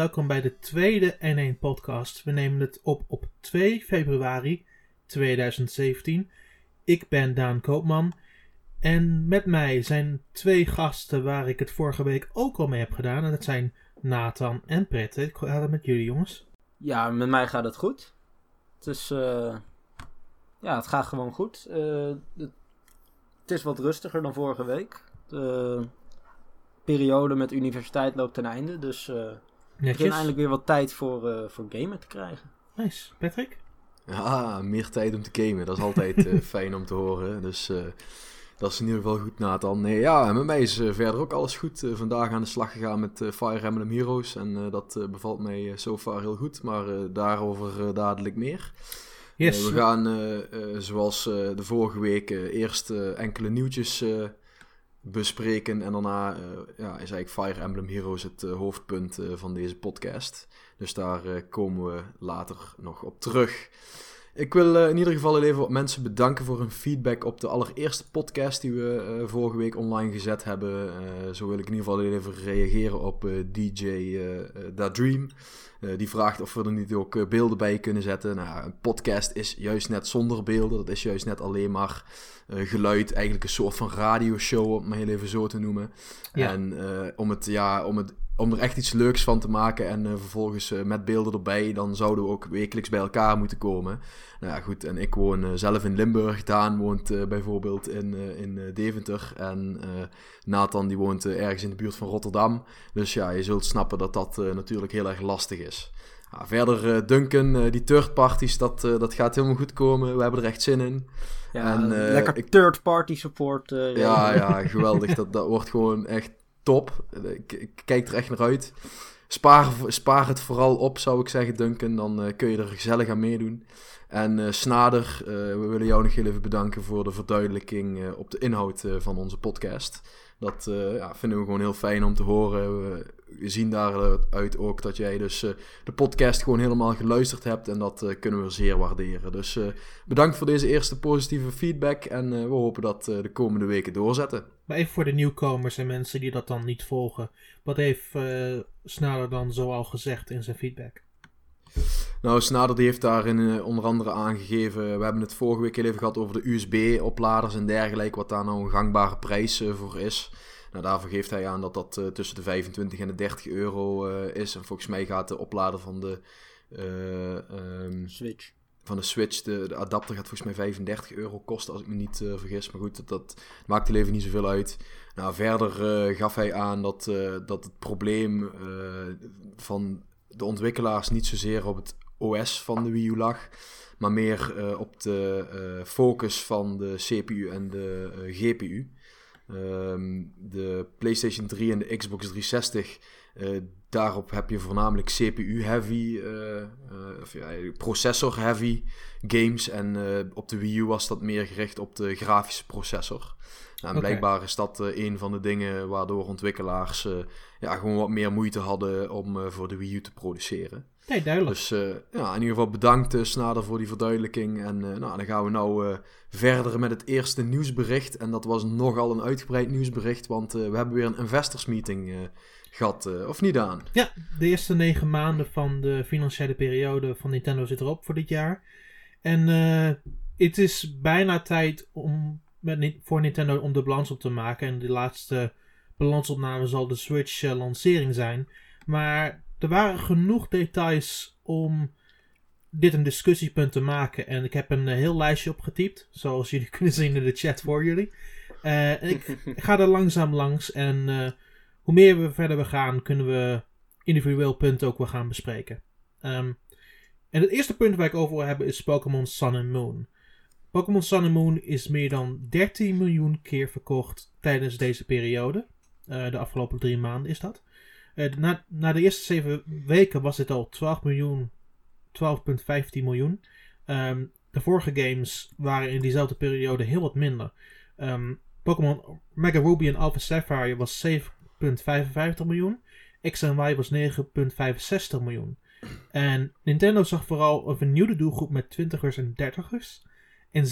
welkom bij de tweede N1 podcast. We nemen het op op 2 februari 2017. Ik ben Daan Koopman en met mij zijn twee gasten waar ik het vorige week ook al mee heb gedaan. En dat zijn Nathan en Prette. Ik ga het met jullie jongens. Ja, met mij gaat het goed. Het is, eh, ja, het gaat gewoon goed. Uh, het, is wat rustiger dan vorige week. De periode met universiteit loopt ten einde. Dus uh, beginnen eindelijk weer wat tijd voor, uh, voor gamen te krijgen. Nice. Patrick? Ja, meer tijd om te gamen. Dat is altijd uh, fijn om te horen. Dus dat is in ieder geval goed, Nathan. Nee, ja, met mij is verder ook alles goed. vandaag aan de slag gegaan met Fire Emblem Heroes. En dat bevalt mij so far heel goed. Maar daarover dadelijk meer. Yes. we gaan, zoals de vorige week, eerst enkele nieuwtjes bespreken. En daarna uh, ja, is eigenlijk Fire Emblem Heroes het uh, hoofdpunt uh, van deze podcast. Dus daar komen we later nog op terug. Ik wil in ieder geval even mensen bedanken voor hun feedback op de allereerste podcast die we vorige week online gezet hebben. zo wil ik in ieder geval even reageren op DJ Da Dream. Die vraagt of we er niet ook beelden bij kunnen zetten. Nou, een podcast is juist net zonder beelden. Dat is juist net alleen maar uh, geluid, eigenlijk een soort van radioshow, om het maar heel even zo te noemen. En om, het, ja, om, het, om er echt iets leuks van te maken en uh, vervolgens met beelden erbij, dan zouden we ook wekelijks bij elkaar moeten komen. Nou ja, goed, en ik woon zelf in Limburg, Daan woont bijvoorbeeld in, in Deventer en Nathan die woont ergens in de buurt van Rotterdam. Dus ja, je zult snappen dat dat natuurlijk heel erg lastig is. Ja, verder Duncan, die third parties, dat, dat gaat helemaal goed komen. We hebben er echt zin in. Ja, en, lekker third-party support. Uh, ja, ja, geweldig. dat, dat wordt gewoon echt top. Ik, kijk er echt naar uit. Spaar, spaar het vooral op, zou ik zeggen, Duncan. Dan uh, kun je er gezellig aan meedoen. En Snader, we willen jou nog heel even bedanken voor de verduidelijking op de inhoud van onze podcast. Dat ja, vinden we gewoon heel fijn om te horen. We, zien daaruit ook dat jij dus de podcast gewoon helemaal geluisterd hebt. En dat kunnen we zeer waarderen. Dus bedankt voor deze eerste positieve feedback. En we hopen dat de komende weken doorzetten. Maar even voor de nieuwkomers en mensen die dat dan niet volgen. Wat heeft Snader dan zoal gezegd in zijn feedback? Nou, Snader die heeft daarin onder andere aangegeven. We hebben het vorige week heel even gehad over de USB-opladers en dergelijke. Wat daar nou een gangbare prijs voor is. Nou, daarvoor geeft hij aan dat dat uh, tussen de 25 en de 30 euro uh, is. En volgens mij gaat de oplader van de uh, um, Switch. Van de Switch, de, adapter gaat volgens mij 35 euro kosten, als ik me niet vergis. Maar goed, dat, maakt er even niet zoveel uit. Nou, verder gaf hij aan dat, dat het probleem van de ontwikkelaars niet zozeer op het OS van de Wii U lag, maar meer op de focus van de CPU en de GPU. Um, de PlayStation 3 en de Xbox 360, uh, eh, daarop heb je voornamelijk CPU-heavy, uh, uh, of ja, processor-heavy games. En op de Wii U was dat meer gericht op de grafische processor. Nou, en blijkbaar is dat een van de dingen waardoor ontwikkelaars ja, gewoon wat meer moeite hadden om voor de Wii U te produceren. Nee, duidelijk. Dus ja, in ieder geval bedankt Snader voor die verduidelijking. En nou, dan gaan we nou verder met het eerste nieuwsbericht. En dat was nogal een uitgebreid nieuwsbericht, want we hebben weer een investors meeting gehad. of niet aan? Ja, de eerste negen maanden van de financiële periode van Nintendo zit erop voor dit jaar. En het is bijna tijd om, met, voor Nintendo om de balans op te maken. En de laatste balansopname zal de Switch lancering zijn. Maar er waren genoeg details om dit een discussiepunt te maken. En ik heb een eh, heel lijstje opgetypt, zoals jullie kunnen zien in de chat voor jullie. Uh, ik ga er langzaam langs en uh, hoe meer we verder we gaan, kunnen we individueel punten ook wel gaan bespreken. Um, en het eerste punt waar ik over wil hebben is Pokémon Sun and Moon. Pokémon Sun and Moon is meer dan 13 miljoen keer verkocht tijdens deze periode. Uh, de afgelopen drie maanden is dat. Uh, na, na de eerste zeven weken was dit al 12 miljoen, 12,15 miljoen. Um, de vorige games waren in diezelfde periode heel wat minder. Um, Pokémon Mega Ruby en Alpha Sapphire was 7,55 miljoen. X en Y was 9,65 miljoen. En Nintendo zag vooral een vernieuwde doelgroep met 20ers en 30ers. En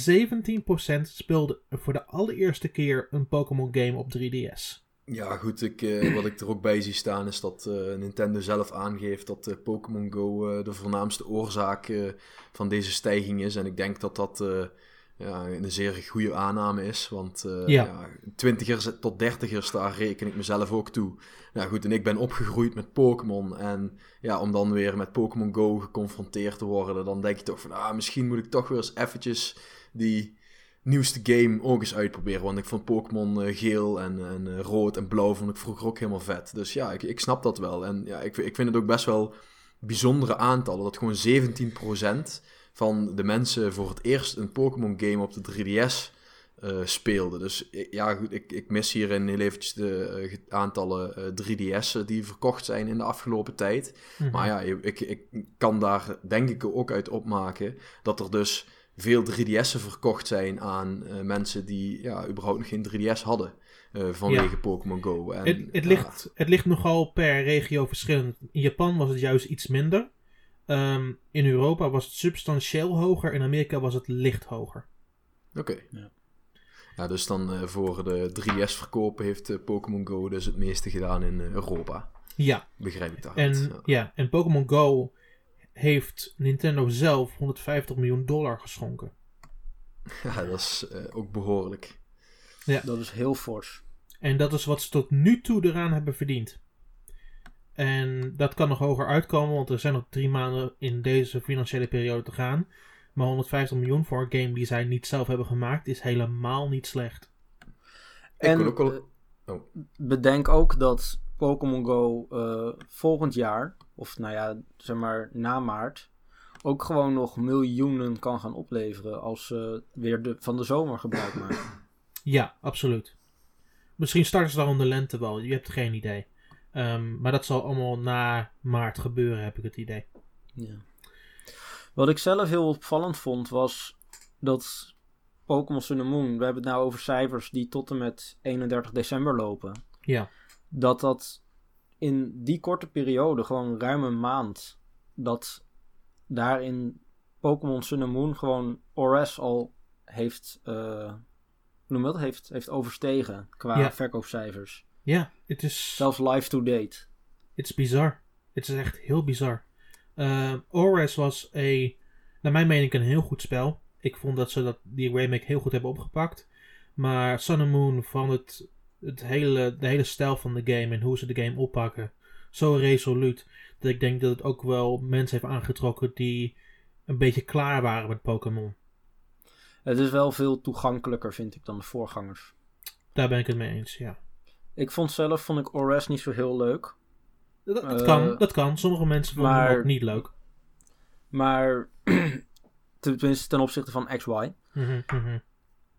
17% speelde voor de allereerste keer een Pokémon game op 3DS. Ja, goed, ik, eh, wat ik er ook bij zie staan is dat eh, Nintendo zelf aangeeft dat eh, Pokémon Go de voornaamste oorzaak van deze stijging is. En ik denk dat dat ja, een zeer goede aanname is, want eh Ja. ja. 20ers tot 30ers, daar reken ik mezelf ook toe. Nou goed, en ik ben opgegroeid met Pokémon en ja, om dan weer met Pokémon Go geconfronteerd te worden, dan denk je toch van, ah, misschien moet ik toch weer eens eventjes die nieuwste game ook eens uitproberen. Want ik vond Pokémon eh, geel en, en eh, rood en blauw vond ik vroeger ook helemaal vet. Dus ja, ik, ik snap dat wel. En ja, ik, ik vind het ook best wel bijzondere aantallen. Dat gewoon 17% van de mensen voor het eerst een Pokémon game op de 3DS eh speelden. Dus ik- ja, goed, ik, ik mis hierin heel eventjes de eh, aantallen eh, 3DS'en die verkocht zijn in de afgelopen tijd. Mhm. Maar ja, ik, ik kan daar denk ik ook uit opmaken dat er dus veel 3DS'en verkocht zijn aan eh, mensen die ja, überhaupt nog geen 3DS hadden eh, vanwege Pokémon Go. En, Het, het, ligt, het ligt nogal per regio verschillend. In Japan was het juist iets minder. Ehm, in Europa was het substantieel hoger. In Amerika was het licht hoger. Oké. Ja. Ja, dus dan eh, voor de 3DS verkopen heeft eh, Pokémon Go dus het meeste gedaan in eh, Europa. Ja, Begrijp ik daar. en, Ja. ja, en Pokémon Go heeft Nintendo zelf 150 miljoen dollar geschonken. Ja, dat is eh, ook behoorlijk. Dat is heel fors. En dat is wat ze tot nu toe eraan hebben verdiend. En dat kan nog hoger uitkomen, want er zijn nog drie maanden in deze financiële periode te gaan. Maar 150 miljoen voor een game die zij niet zelf hebben gemaakt is helemaal niet slecht. Ik En ook eh, Oh. bedenk ook dat Pokémon Go eh, volgend jaar, of nou ja, zeg maar na maart, ook gewoon nog miljoenen kan gaan opleveren als ze weer de, van de zomer gebruik maken. Ja, absoluut. Misschien starten ze dan in de lente wel, je hebt geen idee. Ehm, maar dat zal allemaal na maart gebeuren, heb ik het idee. Ja. Wat ik zelf heel opvallend vond was dat Pokémon Sun and Moon, we hebben het nou over cijfers die tot en met 31 december lopen, Ja, dat dat in die korte periode, gewoon ruim een maand, dat daarin Pokémon Sun and Moon gewoon ORS al heeft, eh, noem dat, heeft, heeft overstegen qua Ja. verkoopcijfers. Ja het is... Zelfs live to date. Het is bizar. Het is echt heel bizar. Uh, Ores was een, naar mijn mening, een heel goed spel. Ik vond dat ze dat, die remake heel goed hebben opgepakt. Maar Sun and Moon van het, het hele, de hele stijl van de game en hoe ze de game oppakken, zo resoluut. Dat ik denk dat het ook wel mensen heeft aangetrokken die een beetje klaar waren met Pokémon. Het is wel veel toegankelijker, vind ik, dan de voorgangers. Daar ben ik het mee eens, ja. Ik vond zelf vond ik ORS niet zo heel leuk. Dat, dat Eh, kan, dat kan. Sommige mensen vonden maar- het ook niet leuk. Maar tenminste ten opzichte van XY. Mhm, mhm.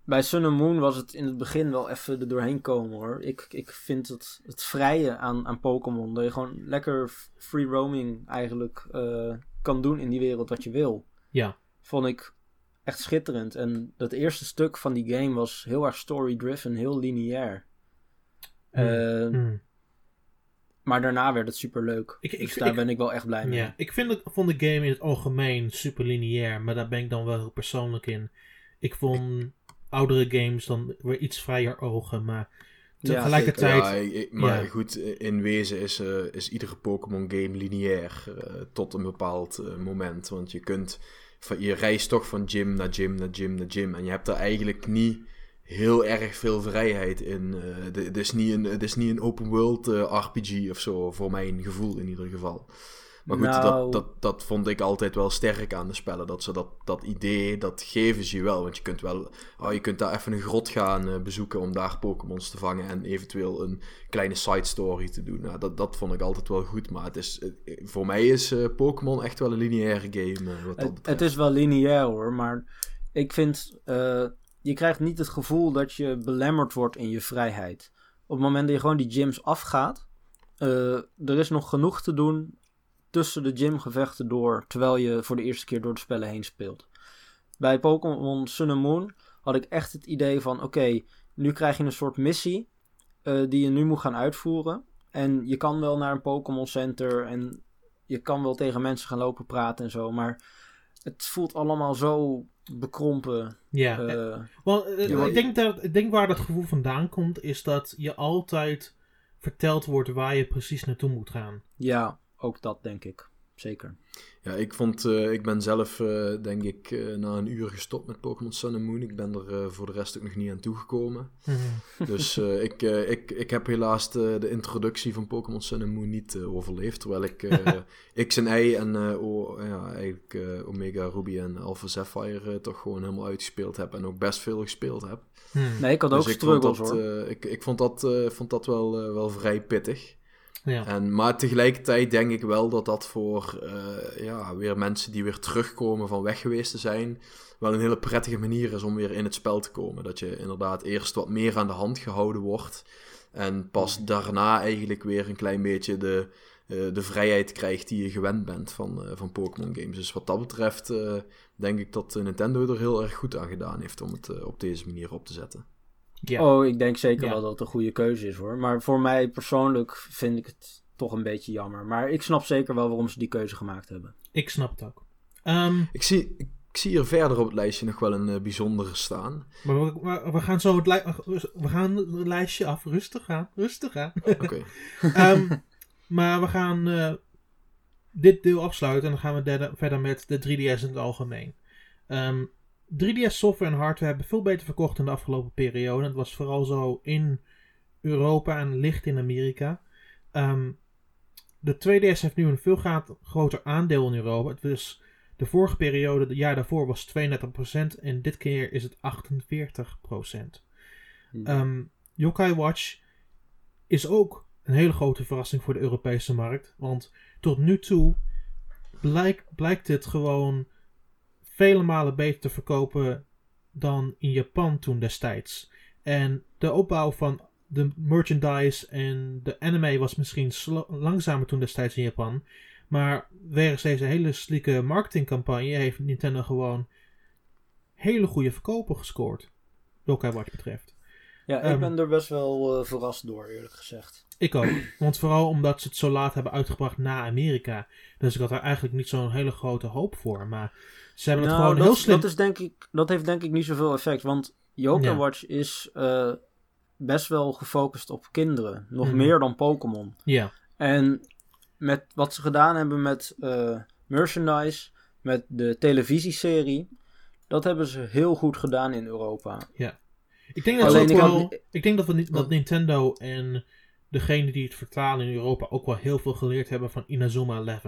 Bij Sun and Moon was het in het begin wel even er doorheen komen hoor. Ik, ik vind het, het vrije aan, aan Pokémon. Dat je gewoon lekker free roaming eigenlijk eh, kan doen in die wereld wat je wil. Ja. Vond ik echt schitterend. En dat eerste stuk van die game was heel erg story-driven, heel lineair. Hmm. Eh, Mhm. Maar daarna werd het super leuk. Ik- ik- dus daar ik- ben ik wel echt blij mee. Ja, ik vind het, vond de game in het algemeen super lineair, maar daar ben ik dan wel heel persoonlijk in. Ik vond oudere games dan weer iets vrijer ogen, maar tegelijkertijd... Ja, maar Ja. goed, in wezen is, eh, is iedere Pokémon game lineair eh, tot een bepaald eh, moment. Want je kunt, van, je reist toch van gym naar gym naar gym naar gym. En je hebt daar eigenlijk niet heel erg veel vrijheid in. Eh, Het is niet een, het is niet een open world eh, RPG of zo, voor mijn gevoel in ieder geval. Maar goed, Nou- dat, dat, dat vond ik altijd wel sterk aan de spellen. Dat ze dat, dat idee, dat geven ze je wel. Want je kunt wel, oh, je kunt daar even een grot gaan eh, bezoeken om daar Pokémons te vangen. En eventueel een kleine side story te doen. Nou, dat, dat vond ik altijd wel goed. Maar het is, voor mij is Pokémon echt wel een lineaire game. wat dat Het, het is wel lineair hoor, maar ik vind, je krijgt niet het gevoel dat je belemmerd wordt in je vrijheid. Op het moment dat je gewoon die gyms afgaat, eh, er is nog genoeg te doen tussen de gymgevechten door, terwijl je voor de eerste keer door de spellen heen speelt. Bij Pokémon Sun and Moon had ik echt het idee van, oké, nu krijg je een soort missie eh, die je nu moet gaan uitvoeren. En je kan wel naar een Pokémon Center en je kan wel tegen mensen gaan lopen praten en zo, maar het voelt allemaal zo bekrompen. ja, eh, Wel, eh, ik, denk dat, ik denk waar dat gevoel vandaan komt, is dat je altijd verteld wordt waar je precies naartoe moet gaan. Ja, ook dat denk ik. Zeker. Ja, ik vond, eh, ik ben zelf eh, denk ik eh, na een uur gestopt met Pokémon Sun and Moon. Ik ben er voor de rest ook nog niet aan toegekomen. dus ik, ik, ik heb helaas de, de introductie van Pokémon Sun and Moon niet overleefd. Terwijl ik X en Y en o, ja, eigenlijk Omega Ruby en Alpha Sapphire toch gewoon helemaal uitgespeeld heb. En ook best veel gespeeld heb. Hmm. Nee, ik had dus ook struggles hoor. ik, ik vond dat, vond dat wel, wel vrij pittig. En, maar tegelijkertijd denk ik wel dat dat voor uh, ja, weer mensen die weer terugkomen van weg geweest te zijn, wel een hele prettige manier is om weer in het spel te komen. Dat je inderdaad eerst wat meer aan de hand gehouden wordt. En pas daarna eigenlijk weer een klein beetje de, uh, de vrijheid krijgt die je gewend bent van, uh, van Pokémon games. Dus wat dat betreft denk ik dat Nintendo er heel erg goed aan gedaan heeft om het op deze manier op te zetten. Ja. Oh, ik denk zeker wel dat het een goede keuze is hoor. Maar voor mij persoonlijk vind ik het toch een beetje jammer. Maar ik snap zeker wel waarom ze die keuze gemaakt hebben. Ik snap het ook. Um, ik, zie, ik zie hier verder op het lijstje nog wel een uh, bijzondere staan. Maar we, we, gaan zo het, li we gaan het lijstje af. Rustig aan, rustig aan. Oké. um, maar we gaan uh, dit deel afsluiten en dan gaan we derde, verder met de 3DS in het algemeen. Um, 3DS software en hardware hebben veel beter verkocht in de afgelopen periode. Het was vooral zo in Europa en licht in Amerika. Um, de 2DS heeft nu een veel groter aandeel in Europa. Het was de vorige periode, het jaar daarvoor, was 32% en dit keer is het 48%. Hmm. Um, Yokai Watch is ook een hele grote verrassing voor de Europese markt. Want tot nu toe blijkt, blijkt het gewoon vele malen beter te verkopen dan in Japan toen destijds. En de opbouw van de merchandise en de anime was misschien langzamer toen destijds in Japan. Maar wegens deze hele slieke marketingcampagne heeft Nintendo gewoon hele goede verkopen gescoord. Yokai Watch betreft. Ja, ik ehm, ben er best wel uh, verrast door, eerlijk gezegd. Ik ook. Want vooral omdat ze het zo laat hebben uitgebracht na Amerika. Dus ik had er eigenlijk niet zo'n hele grote hoop voor. Maar ze hebben het nou, gewoon heel slim... Dat, is denk ik, dat heeft denk ik niet zoveel effect. Want Yokai Watch is uh, best wel gefocust op kinderen. Nog mhm. meer dan Pokémon. Ja. En met wat ze gedaan hebben met uh, merchandise, met de televisieserie... Dat hebben ze heel goed gedaan in Europa. Ja. Ik denk dat, Alleen, wel, ik denk dat, we, dat Nintendo en degene die het vertalen in Europa ook wel heel veel geleerd hebben van Inazuma 11.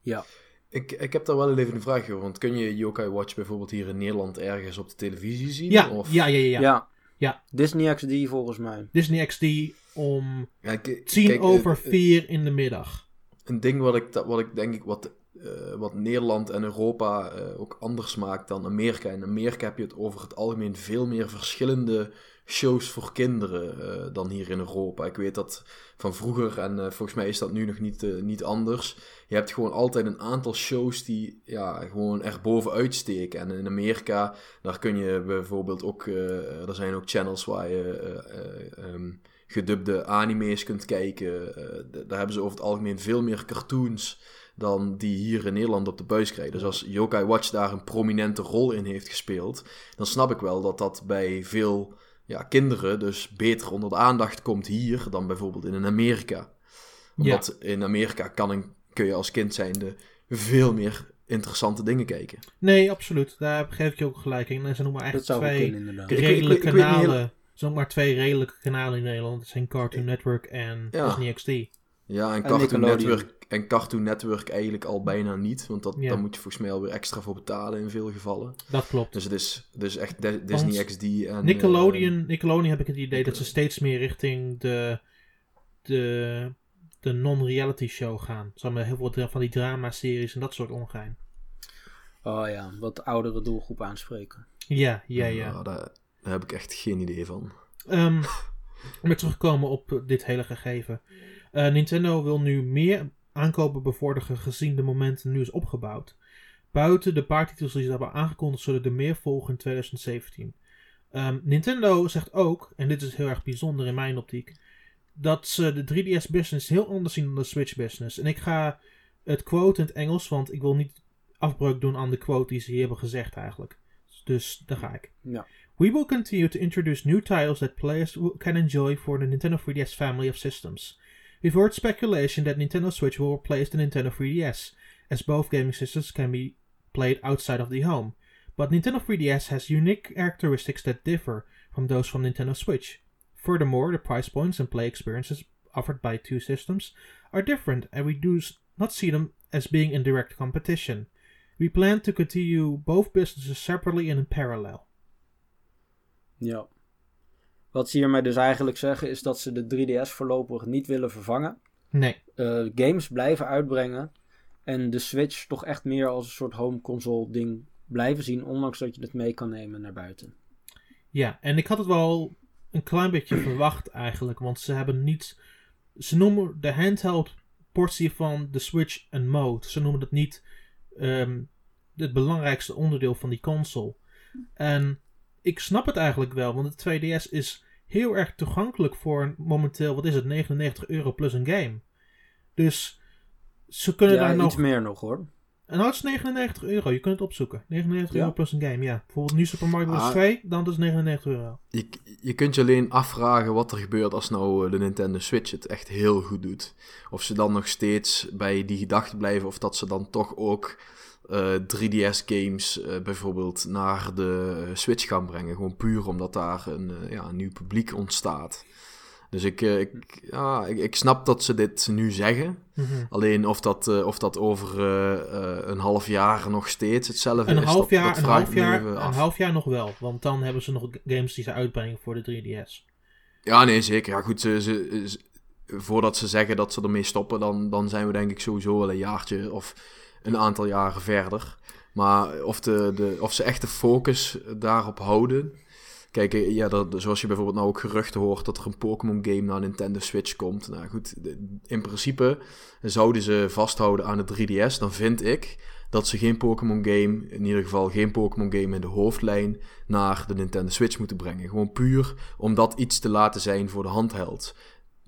Ja. Ik, ik heb daar wel even een vraag over. Want kun je Yokai Watch bijvoorbeeld hier in Nederland ergens op de televisie zien? Ja, of? ja, ja, ja, ja. ja. Disney XD volgens mij. Disney XD om ja, tien over uh, vier in de middag. Een ding wat ik, wat ik denk ik wat, uh, wat Nederland en Europa uh, ook anders maakt dan Amerika. In Amerika heb je het over het algemeen veel meer verschillende shows voor kinderen uh, dan hier in Europa. Ik weet dat van vroeger, en volgens mij is dat nu nog niet, niet anders. Je hebt gewoon altijd een aantal shows die ja, gewoon er bovenuit steken. En in Amerika, daar kun je bijvoorbeeld ook, er zijn ook channels waar je um, gedubde anime's kunt kijken. daar hebben ze over het algemeen veel meer cartoons dan die hier in Nederland op de buis krijgen. Dus als Yokai Watch daar een prominente rol in heeft gespeeld, dan snap ik wel dat dat bij veel ja, kinderen dus beter onder de aandacht komt hier dan bijvoorbeeld in Amerika. Omdat in Amerika kan een, kun je als kind zijnde veel meer interessante dingen kijken. Nee, absoluut. Daar geef ik je ook gelijk in. En ze noemen eigenlijk twee redelijke kanalen. Ze noemen maar twee redelijke kanalen in Nederland. Dat zijn Cartoon Network en Disney XD. Ja, en, Cartoon Network en Cartoon Network eigenlijk al bijna niet. Want dat, daar moet je volgens mij alweer extra voor betalen in veel gevallen. Dat klopt. Dus het is dus echt Disney XD en... Nickelodeon, uh, Nickelodeon heb ik het idee dat ze steeds meer richting de, de, de non-reality show gaan. Zo met heel veel van die drama-series en dat soort omgaan. Oh ja, wat oudere doelgroep aanspreken. Ja, ja, ja. Nou, daar, daar, heb ik echt geen idee van. Um, om weer terug te komen op dit hele gegeven. Uh, Nintendo wil nu meer aankopen bevorderen gezien de momenten nu is opgebouwd. Buiten de paar titels die ze hebben aangekondigd, zullen er meer volgen in 2017. Um, ehm, Nintendo zegt ook, en dit is heel erg bijzonder in mijn optiek, dat ze de 3DS business heel anders zien dan de Switch business. En ik ga het quote in het Engels, want ik wil niet afbreuk doen aan de quote die ze hier hebben gezegd eigenlijk. Dus daar ga ik. Ja. We will continue to introduce new titles that players can enjoy for the Nintendo 3DS family of systems. We've heard speculation that Nintendo Switch will replace the Nintendo 3DS, as both gaming systems can be played outside of the home. But Nintendo 3DS has unique characteristics that differ from those from Nintendo Switch. Furthermore, the price points and play experiences offered by two systems are different, and we do not see them as being in direct competition. We plan to continue both businesses separately and in parallel. Ja. Wat ze hiermee dus eigenlijk zeggen is dat ze de 3DS voorlopig niet willen vervangen. Nee, Eh, games blijven uitbrengen. En de Switch toch echt meer als een soort home console ding blijven zien. Ondanks dat je het mee kan nemen naar buiten. ja, en ik had het wel een klein beetje verwacht eigenlijk, want ze hebben niet. Ze noemen de handheld portie van de Switch een mode. Ze noemen het niet ehm, het belangrijkste onderdeel van die console. En ik snap het eigenlijk wel, want de 2DS is heel erg toegankelijk voor momenteel, wat is het, 99 euro plus een game. Dus ze kunnen Ja, daar iets nog. meer nog hoor. En nou, het is 99 euro, je kunt het opzoeken. 99 Ja? euro plus een game, ja. Bijvoorbeeld nu Super Mario Bros. Ah. 2, dan dus 99 euro. Je, je kunt je alleen afvragen wat er gebeurt als nou eh, de Nintendo Switch het echt heel goed doet. Of ze dan nog steeds bij die gedachte blijven of dat ze dan toch ook eh, 3DS games eh, bijvoorbeeld naar de Switch gaan brengen. Gewoon puur omdat daar een, eh, ja, een nieuw publiek ontstaat. Dus ik, eh, ik, ja, ik, ik snap dat ze dit nu zeggen. Mhm. Alleen of dat, eh, of dat over eh, eh, een half jaar nog steeds hetzelfde Een is, half jaar, dat een half jaar, een half jaar nog wel. Want dan hebben ze nog games die ze uitbrengen voor de 3DS. Ja, nee, zeker. Ja, goed, ze, ze, ze- voordat ze zeggen dat ze ermee stoppen, dan, dan zijn we denk ik sowieso wel een jaartje of een aantal jaren verder. Maar of, de, de, of ze echt de focus daarop houden. Kijk, eh, ja, dat, zoals je bijvoorbeeld nou ook geruchten hoort dat er een Pokémon game naar Nintendo Switch komt. Nou goed, in principe zouden ze vasthouden aan de 3DS. Dan vind ik dat ze geen Pokémon game, in ieder geval geen Pokémon game in de hoofdlijn, naar de Nintendo Switch moeten brengen. Gewoon puur om dat iets te laten zijn voor de handheld.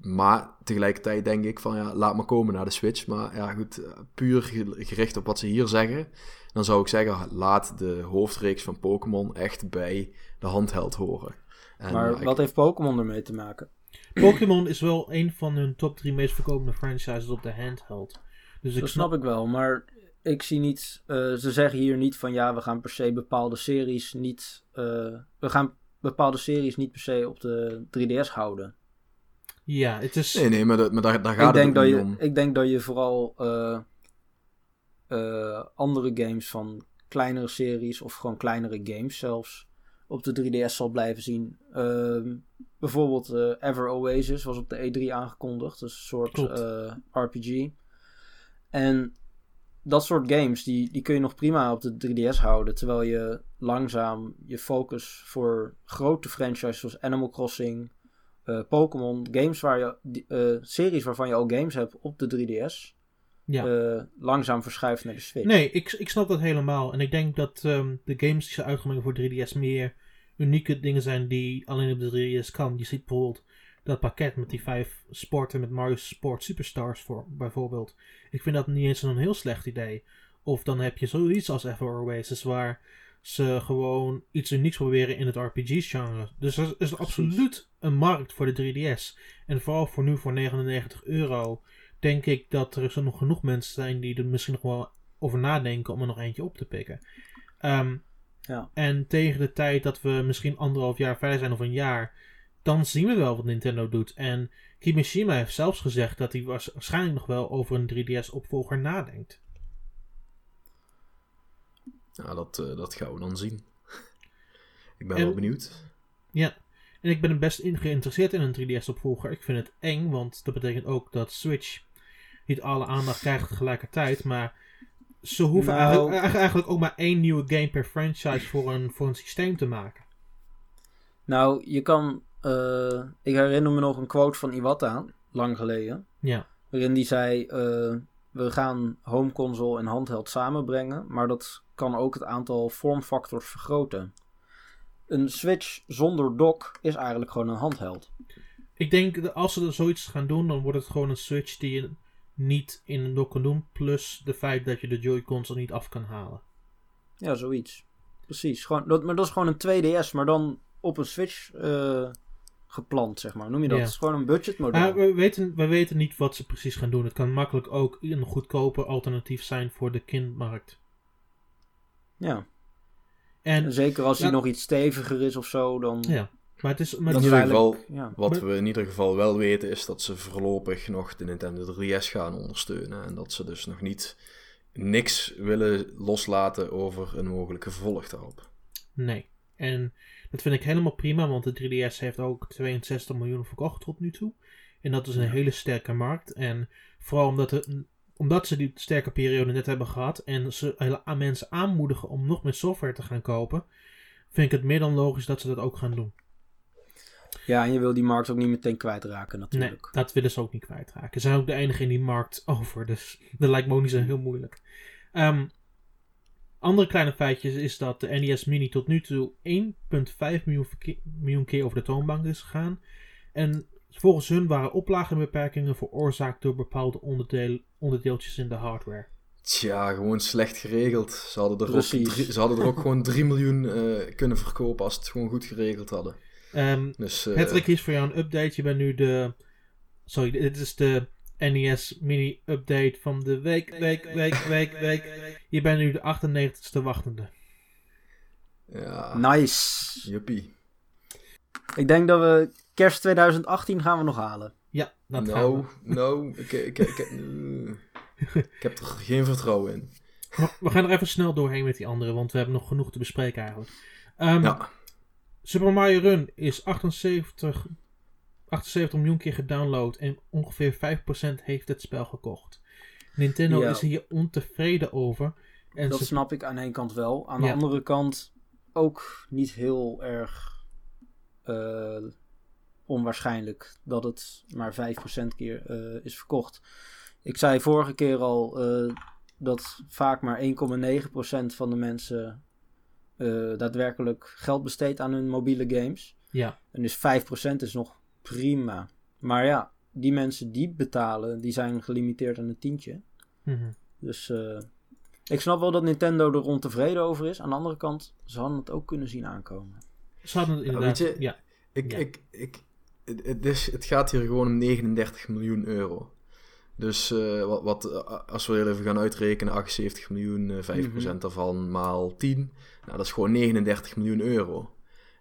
Maar tegelijkertijd denk ik van ja, laat maar komen naar de Switch. Maar ja, goed, eh, puur ge- gericht op wat ze hier zeggen. Dan zou ik zeggen, laat de hoofdreeks van Pokémon echt bij de handheld horen. En, maar ja, ik- wat heeft Pokémon ermee te maken? Pokémon is wel een van hun top 3 meest verkopende franchises op de handheld. Dus ik Dat snap ik wel, maar ik zie niet. eh, ze zeggen hier niet van ja, we gaan per se bepaalde series niet. eh, we gaan bepaalde series niet per se op de 3DS houden. Ja, het is... Nee, nee, maar, dat, maar daar, daar gaat Ik denk, het dat ook je, niet om. ik denk dat je vooral eh, eh, andere games van kleinere series of gewoon kleinere games zelfs op de 3DS zal blijven zien. Ehm, bijvoorbeeld eh, Ever Oasis was op de E3 aangekondigd. Dus een soort eh, RPG. En dat soort games, die, die kun je nog prima op de 3DS houden. Terwijl je langzaam je focus voor grote franchises zoals Animal Crossing, eh, Pokémon, games waar je, eh, series waarvan je al games hebt op de 3DS, ja. eh, langzaam verschuift naar de Switch. Nee, ik, ik snap dat helemaal. En ik denk dat ehm, de games die ze uitgebracht voor 3DS meer unieke dingen zijn die alleen op de 3DS kan. Je ziet bijvoorbeeld dat pakket met die vijf sporten met Mario Sport Superstars voor, bijvoorbeeld. Ik vind dat niet eens een heel slecht idee. Of dan heb je zoiets als Ever Oasis waar ze gewoon iets unieks proberen in het RPG-genre. Dus er is absoluut een markt voor de 3DS. En vooral voor nu voor 99 euro denk ik dat er zo nog genoeg mensen zijn die er misschien nog wel over nadenken om er nog eentje op te pikken. Ehm, Ja. En tegen de tijd dat we misschien anderhalf jaar verder zijn of een jaar, dan zien we wel wat Nintendo doet. En Kimishima heeft zelfs gezegd dat hij waars- waarschijnlijk nog wel over een 3DS-opvolger nadenkt. Ja, dat, eh, dat gaan we dan zien. ik ben En- wel benieuwd. Ja, en ik ben best in geïnteresseerd in een 3DS-opvolger. Ik vind het eng, want dat betekent ook dat Switch niet alle aandacht krijgt tegelijkertijd. Maar ze hoeven Nou- eigenlijk, eigenlijk- eigenlijk ook maar één nieuwe game per franchise voor een, voor een systeem te maken. Nou, je kan. eh, ik herinner me nog een quote van Iwata, lang geleden. Ja, Waarin die zei: eh, We gaan home console en handheld samenbrengen, maar dat kan ook het aantal vormfactors vergroten. Een Switch zonder dock is eigenlijk gewoon een handheld. ik denk dat als ze zoiets gaan doen, dan wordt het gewoon een Switch die je niet in een dock kan doen. Plus de feit dat je de Joy-Cons er niet af kan halen. Ja, zoiets. precies. Gewoon, dat, maar dat is gewoon een 2DS, maar dan op een Switch eh, geplant, zeg maar. Noem je dat? Ja. Het is gewoon een budgetmodel. Maar we weten, we weten niet wat ze precies gaan doen. Het kan makkelijk ook een goedkoper alternatief zijn voor de kindmarkt. Ja. En, zeker als hij Ja. nog iets steviger is of zo, dan... ja, maar het is... Maar In het ieder is geval, Ja. wat Maar- we in ieder geval wel weten is dat ze voorlopig nog de Nintendo 3DS gaan ondersteunen. En dat ze dus nog niet niks willen loslaten over een mogelijke vervolg daarop. nee. En dat vind ik helemaal prima, want de 3DS heeft ook 62 miljoen verkocht tot nu toe. En dat is een hele sterke markt. En vooral omdat, omdat ze die sterke periode net hebben gehad en ze hele- mensen aanmoedigen om nog meer software te gaan kopen, vind ik het meer dan logisch dat ze dat ook gaan doen. ja, en je wil die markt ook niet meteen kwijtraken Nee, natuurlijk. dat willen ze ook niet kwijtraken. Ze zijn ook de enige in die markt over, dus dat lijkt me ook niet zo heel moeilijk. Ehm, andere kleine feitjes is dat de NES Mini tot nu toe 1,5 miljoen, miljoen keer over de toonbank is gegaan. En volgens hun waren oplagenbeperkingen veroorzaakt door bepaalde onderdeel, onderdeeltjes in de hardware. Tja, gewoon slecht geregeld. Ze hadden er, ook, drie- ze hadden er ook gewoon 3 miljoen eh, kunnen verkopen als ze het gewoon goed geregeld hadden. Dus, eh, Patrick, hier is voor jou een update. Je bent nu de. Sorry, dit is de NES mini update van de week, week, week, week, week. Je bent nu de 98ste wachtende. ja, Nice. juppie. Ik denk dat we kerst 2018 gaan we nog halen. Ja, dat gaan we. nou, ik, ik, ik, heb er geen vertrouwen in. We gaan er even snel doorheen met die andere, want we hebben nog genoeg te bespreken eigenlijk. Ehm, Ja, Super Mario Run is 78, 78 miljoen keer gedownload en ongeveer 5% heeft het spel gekocht. Nintendo Ja. is hier ontevreden over. En dat ze snap ik aan één kant wel. Aan de Ja. andere kant ook niet heel erg eh, onwaarschijnlijk dat het maar 5% keer eh, is verkocht. Ik zei vorige keer al eh, dat vaak maar 1,9% van de mensen daadwerkelijk geld besteedt aan hun mobiele games. Ja, En dus 5% is nog prima. Maar ja, die mensen die betalen, die zijn gelimiteerd aan een tientje. mhm. Dus eh, ik snap wel dat Nintendo er ontevreden over is. Aan de andere kant, ze hadden het ook kunnen zien aankomen. ze hadden het inderdaad. weet je- ja. ik, Ja. ik, ik, het, het is, het gaat hier gewoon om 39 miljoen euro. Dus eh, wat, wat, eh, als we heel even gaan uitrekenen, 78 miljoen, eh 5% Mhm. daarvan maal 10. Nou, dat is gewoon 39 miljoen euro.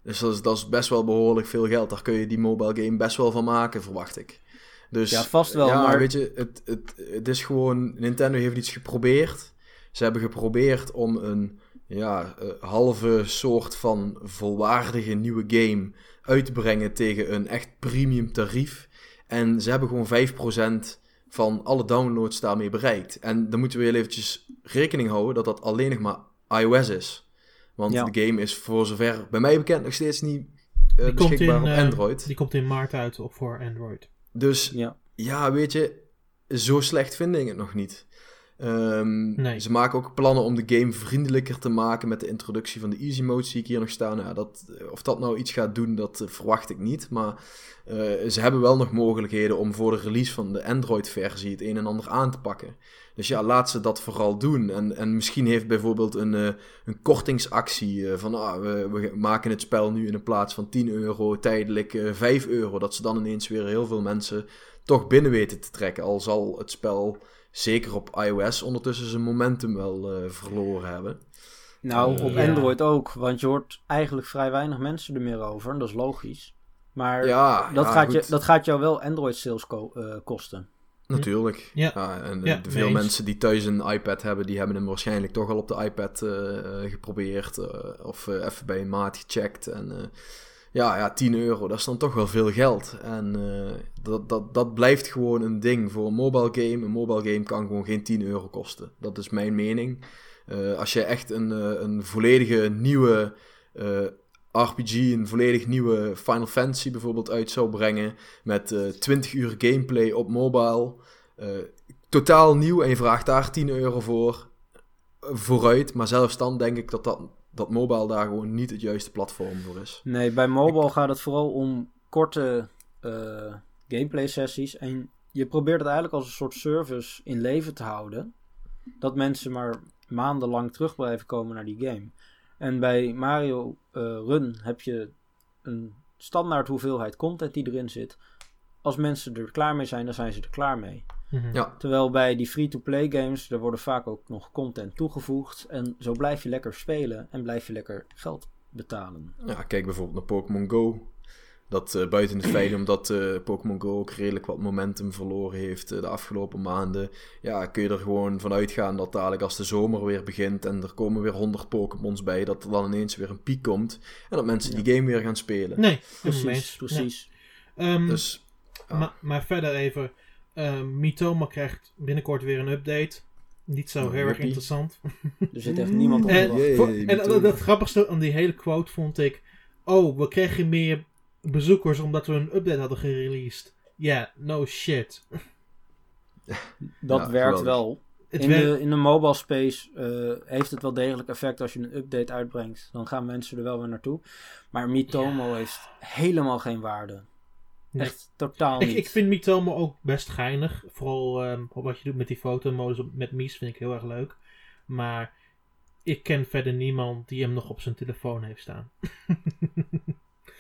Dus dat is, dat is best wel behoorlijk veel geld. Daar kun je die mobile game best wel van maken, verwacht ik. Dus, Ja, vast wel, Ja, maar- weet je, het, het, het is gewoon... Nintendo heeft iets geprobeerd. Ze hebben geprobeerd om een ja, eh, halve soort van volwaardige nieuwe game uit te brengen tegen een echt premium tarief. En ze hebben gewoon 5% van alle downloads daarmee bereikt. En dan moeten we heel eventjes rekening houden dat dat alleen nog maar iOS is. Want Ja. de game is voor zover bij mij bekend nog steeds niet eh, beschikbaar in, op eh, Android. die komt in maart uit op voor Android. Dus Ja, ja, weet je, zo slecht vind ik het nog niet. Ehm, Nee. Ze maken ook plannen om de game vriendelijker te maken met de introductie van de easy mode, zie ik hier nog staan. Ja, dat, of dat nou iets gaat doen, dat eh, verwacht ik niet. Maar eh, ze hebben wel nog mogelijkheden om voor de release van de Android-versie het een en ander aan te pakken. Dus ja, laat ze dat vooral doen. En, en misschien heeft bijvoorbeeld een, eh, een kortingsactie eh, van ah, we, we maken het spel nu in de plaats van 10 euro tijdelijk eh 5 euro. Dat ze dan ineens weer heel veel mensen toch binnen weten te trekken. Al zal het spel zeker op iOS ondertussen zijn momentum wel eh, verloren hebben. nou Eh, op ja. Android ook. Want je hoort eigenlijk vrij weinig mensen er meer over. En dat is logisch. Maar Ja, dat, ja, gaat je, dat gaat jou wel Android sales ko- eh, kosten. Natuurlijk. Ja. en Ja, veel mensen die thuis een iPad hebben, die hebben hem waarschijnlijk toch al op de iPad eh, geprobeerd. eh, of eh, even bij een maat gecheckt. En ja, ja, 10 euro, dat is dan toch wel veel geld. En dat, dat, dat blijft gewoon een ding voor een mobile game. Een mobile game kan gewoon geen 10 euro kosten. Dat is mijn mening. Als je echt een, een volledige nieuwe RPG, een volledig nieuwe Final Fantasy bijvoorbeeld uit zou brengen. Met eh 20 uur gameplay op mobile. eh, totaal nieuw en je vraagt daar 10 euro voor. vooruit. Maar zelfs dan denk ik dat, dat, dat mobile daar gewoon niet het juiste platform voor is. Nee, bij mobile gaat het vooral om korte eh, gameplay sessies. En je probeert het eigenlijk als een soort service in leven te houden. Dat mensen maar maandenlang terug blijven komen naar die game. En bij Mario eh, Run heb je een standaard hoeveelheid content die erin zit. Als mensen er klaar mee zijn, dan zijn ze er klaar mee. Mhm. Ja. Terwijl bij die free-to-play games, er worden vaak ook nog content toegevoegd. En zo blijf je lekker spelen en blijf je lekker geld betalen. Ja, kijk bijvoorbeeld naar Pokémon Go. Dat eh, buiten het feit omdat eh, Pokémon Go ook redelijk wat momentum verloren heeft eh, de afgelopen maanden. Ja, kun je er gewoon van uitgaan dat dadelijk als de zomer weer begint en er komen weer 100 Pokémons bij, dat er dan ineens weer een piek komt. En dat mensen die game weer gaan spelen. Nee, Precies, precies. Ja. Ehm, Dus ja. maar, maar verder even. ehm Mitoma krijgt binnenkort weer een update. Niet zo Nou, heel erg interessant. Er zit echt niemand op En. Jee, en dat, dat grappigste aan die hele quote vond ik. Oh, we kregen meer bezoekers omdat we een update hadden gereleased. Ja, no shit. Dat Ja, werkt wel. Het in, werkt- de, in de mobile space eh, heeft het wel degelijk effect als je een update uitbrengt. Dan gaan mensen er wel weer naartoe. Maar Mitomo heeft helemaal geen waarde. Nee. Echt totaal Ik, niet. ik vind Mitomo ook best geinig. Vooral ehm, wat je doet met die fotomodus met Mies vind ik heel erg leuk. Maar ik ken verder niemand die hem nog op zijn telefoon heeft staan.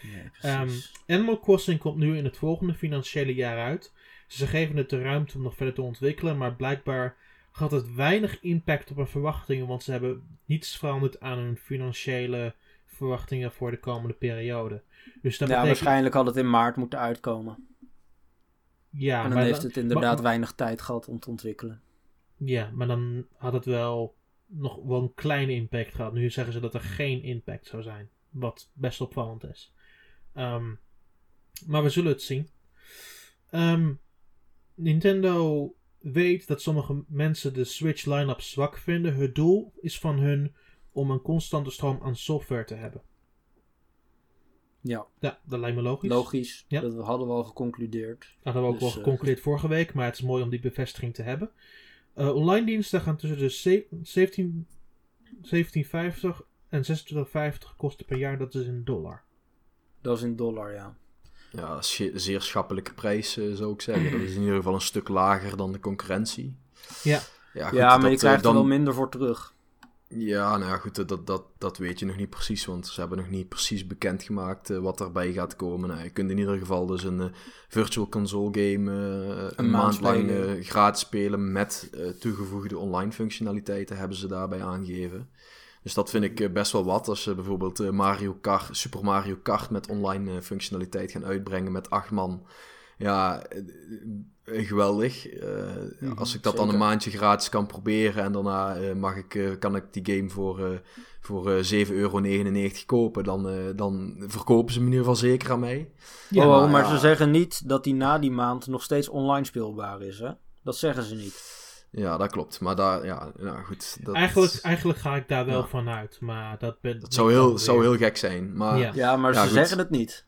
Nee, Ehm. Animal Crossing komt nu in het volgende financiële jaar uit. Ze geven het de ruimte om nog verder te ontwikkelen, maar blijkbaar had het weinig impact op hun verwachtingen, want ze hebben niets veranderd aan hun financiële verwachtingen voor de komende periode. Dus dat ja, betekent, waarschijnlijk had het in maart moeten uitkomen. ja, en dan maar, heeft dan- het inderdaad maar- weinig tijd gehad om te ontwikkelen. ja, maar dan had het wel nog wel een kleine impact gehad. Nu zeggen ze dat er geen impact zou zijn, wat best opvallend is. Ehm, maar we zullen het zien. Ehm, Nintendo weet dat sommige mensen de Switch line-up zwak vinden. Het doel is van hun om een constante stroom aan software te hebben. Ja, Ja, dat lijkt me logisch. logisch. Ja. Dat hadden we al geconcludeerd. Dat hadden we ook Dus, wel eh, geconcludeerd vorige week, maar het is mooi om die bevestiging te hebben. Eh, online diensten gaan tussen de ze- 17 17,50 en 26,50 kosten per jaar. Dat is in dollar. Dat is in dollar, ja. ja, zeer schappelijke prijs eh, zou ik zeggen. Dat is in ieder geval een stuk lager dan de concurrentie. Ja. ja, goed, ja, maar dat, je eh, krijgt dan... er wel minder voor terug. Ja, nou ja, goed, dat, dat, dat weet je nog niet precies, want ze hebben nog niet precies bekendgemaakt eh, wat erbij gaat komen. Nou, je kunt in ieder geval dus een virtual console game een, maand maand lang spelen. gratis spelen met eh, toegevoegde online functionaliteiten hebben ze daarbij aangegeven. Dus dat vind ik eh, best wel wat. Als ze bijvoorbeeld eh, Mario Kart, Super Mario Kart met online eh, functionaliteit gaan uitbrengen met acht man. Ja, geweldig. Mhm, als ik dat dan een maandje gratis kan proberen en daarna mag ik, kan ik die game voor, voor eh 7,99 euro kopen, dan, dan verkopen ze hem in ieder geval zeker aan mij. Ja, oh, maar maar ja. ze zeggen niet dat die na die maand nog steeds online speelbaar is, hè? Dat zeggen ze niet. Ja, dat klopt. Maar daar, ja, nou goed. Dat, Eigenlijk, eigenlijk ga ik daar wel Ja. van uit, maar dat, ben, dat zou heel, zou heel gek zijn. Maar Ja. Ja, maar Ja, ze goed. zeggen het niet.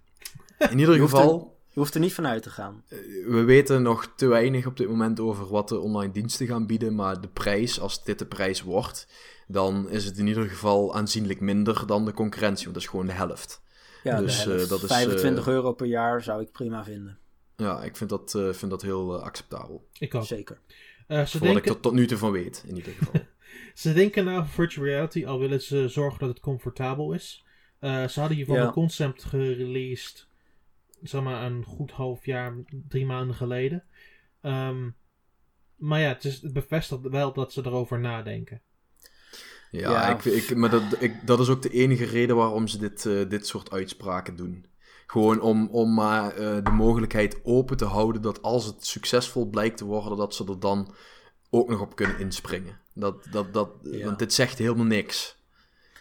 in ieder Je hoeft geval, Je hoeft er niet van uit te gaan. eh, we weten nog te weinig op dit moment over wat de online diensten gaan bieden. Maar de prijs, als dit de prijs wordt, dan is het in ieder geval aanzienlijk minder dan de concurrentie. Want dat is gewoon de helft. Ja, Dus, de helft. eh, dat is, 25 eh, euro per jaar zou ik prima vinden. Ja, ik vind dat, eh, vind dat heel acceptabel. Ik ook. Zeker. Eh, ze, wat ik denken, er tot nu toe van weet, in ieder geval. ze denken na over virtual reality, al willen ze zorgen dat het comfortabel is. Eh, ze hadden hiervan Ja. een concept gereleased, zeg maar een goed half jaar, drie maanden geleden. Ehm, maar ja, het, is, het bevestigt wel dat ze erover nadenken. Ja, Ja. Ik, ik, maar dat, ik, dat is ook de enige reden waarom ze dit, eh, dit soort uitspraken doen. Gewoon om, om maar eh, de mogelijkheid open te houden dat als het succesvol blijkt te worden, dat ze er dan ook nog op kunnen inspringen. Dat, dat, dat, Ja. Want dit zegt helemaal niks.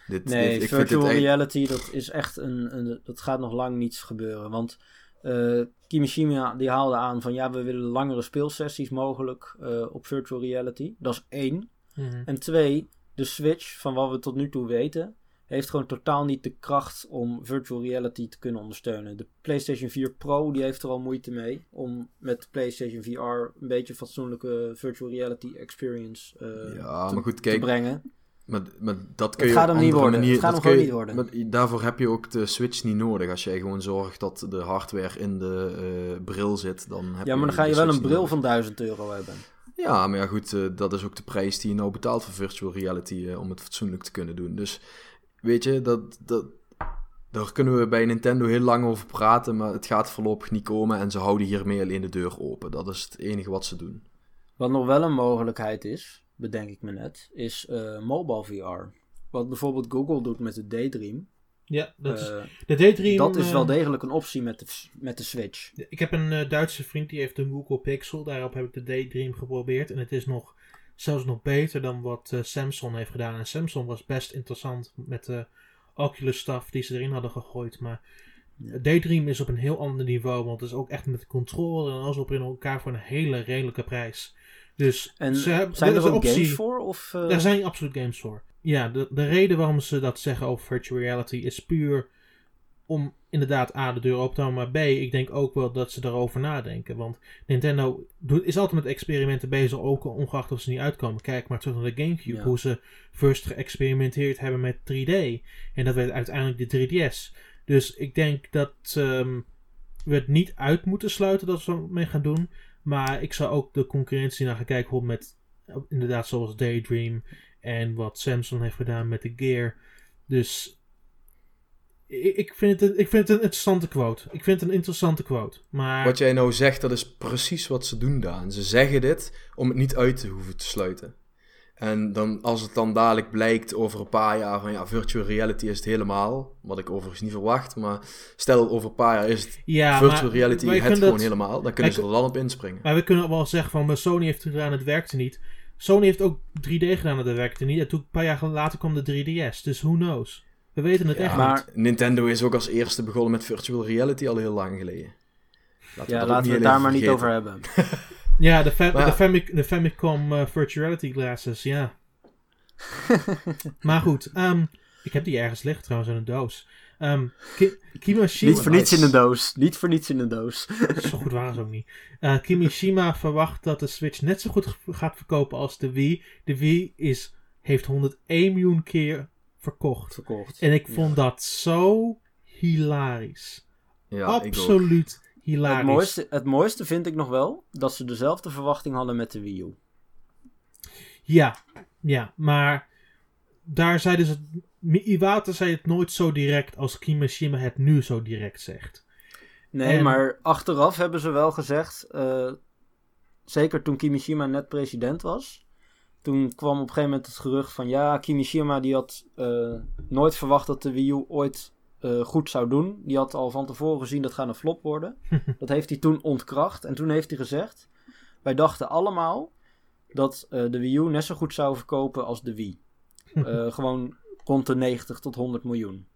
Dit, Nee, dit- ik vind virtual echt- reality, dat is echt een, een... Dat gaat nog lang niets gebeuren. Want eh Kimishima die haalde aan van... Ja, we willen langere speelsessies mogelijk eh, op virtual reality. Dat is één. Mhm. En twee, de Switch, van wat we tot nu toe weten... heeft gewoon totaal niet de kracht om virtual reality te kunnen ondersteunen. De PlayStation 4 Pro die heeft er al moeite mee... om met PlayStation VR een beetje fatsoenlijke virtual reality experience eh, Ja, te, maar goed, te kijk, brengen. Maar, maar dat kun Het je gaat op hem niet worden. manier- Het gaat hem gewoon je- niet worden. maar daarvoor heb je ook de Switch niet nodig. Als jij gewoon zorgt dat de hardware in de eh, bril zit, dan heb Ja, maar dan ga je wel een bril nodig. van 1000 euro hebben. Ja, maar ja, goed, eh, dat is ook de prijs die je nou betaalt voor virtual reality om het fatsoenlijk te kunnen doen. Dus weet je, dat, dat, daar kunnen we bij Nintendo heel lang over praten, maar het gaat voorlopig niet komen en ze houden hiermee alleen de deur open. Dat is het enige wat ze doen. Wat nog wel een mogelijkheid is, bedenk ik me net, is eh, mobile VR. Wat bijvoorbeeld Google doet met de Daydream. Ja, dat is, Eh, de Daydream... dat is eh, wel degelijk een optie met de, met de Switch. Ik heb een eh, Duitse vriend die heeft een Google Pixel. Daarop heb ik de Daydream geprobeerd. En het is nog, zelfs nog beter dan wat eh, Samsung heeft gedaan. En Samsung was best interessant met de Oculus stuff die ze erin hadden gegooid. Maar. Daydream is op een heel ander niveau. Want het is ook echt met de controller en alles op in elkaar voor een hele redelijke prijs. Dus En ze hebben, zijn er ook games voor? Of, eh, Daar zijn absoluut games voor. Ja, de, de reden waarom ze dat zeggen over virtual reality is puur om inderdaad A, de deur open te houden, maar B, ik denk ook wel dat ze daarover nadenken. Want Nintendo doet, is altijd met experimenten bezig, ook ongeacht of ze niet uitkomen. Kijk maar terug naar de Gamecube, Ja. hoe ze first geëxperimenteerd hebben met 3D. En dat werd uiteindelijk de 3DS. Dus ik denk dat ehm, we het niet uit moeten sluiten dat ze mee gaan doen. Maar ik zou ook de concurrentie naar gaan kijken, hoe met inderdaad zoals Daydream en wat Samsung heeft gedaan met de Gear. Dus ik, vind het, een- ik vind het een interessante quote. Ik vind het een interessante quote. Maar Wat jij nou zegt, dat is precies wat ze doen, Daan. Ze zeggen dit om het niet uit te hoeven te sluiten. En dan, als het dan dadelijk blijkt over een paar jaar van ja, virtual reality is het helemaal. Wat ik overigens niet verwacht, maar stel over een paar jaar is het ja, virtual maar reality het gewoon dat- helemaal. Dan kunnen ze er dan op inspringen. Maar we kunnen wel zeggen van, maar Sony heeft het gedaan, het werkte niet. Sony heeft ook 3D gedaan, dat werkte niet. En toen, een paar jaar later kwam de 3DS. Dus who knows? We weten het Ja, echt maar- niet. Nintendo is ook als eerste begonnen met virtual reality al heel lang geleden. Laten ja, ook laten we het daar maar niet over hebben. Ja, de, Fa- Maar- de, Famic- de Famicom eh, Virtual Reality Glasses, ja. maar goed, ehm, ik heb die ergens liggen trouwens in een doos. Ehm Ki- Kimishima... Niet voor niets in de doos. Niet voor niets in de doos. Zo goed waren ze ook niet. Eh, Kimishima verwacht dat de Switch net zo goed gaat verkopen als de Wii. De Wii is, heeft 101 miljoen keer verkocht. Verkocht. En ik vond dat zo hilarisch. Ja. Absoluut hilarisch. Het mooiste, het mooiste vind ik nog wel dat ze dezelfde verwachting hadden met de Wii U. Ja, ja, maar daar zeiden ze... Iwata zei het nooit zo direct als Kimishima het nu zo direct zegt. Nee, En- maar achteraf hebben ze wel gezegd, eh, zeker toen Kimishima net president was, toen kwam op een gegeven moment het gerucht van ja, Kimishima die had eh, nooit verwacht dat de Wii U ooit eh, goed zou doen. Die had al van tevoren gezien dat gaat een flop worden. dat heeft hij toen ontkracht en toen heeft hij gezegd, wij dachten allemaal dat eh, de Wii U net zo goed zou verkopen als de Wii. Eh, gewoon rond de 90 tot 100 miljoen.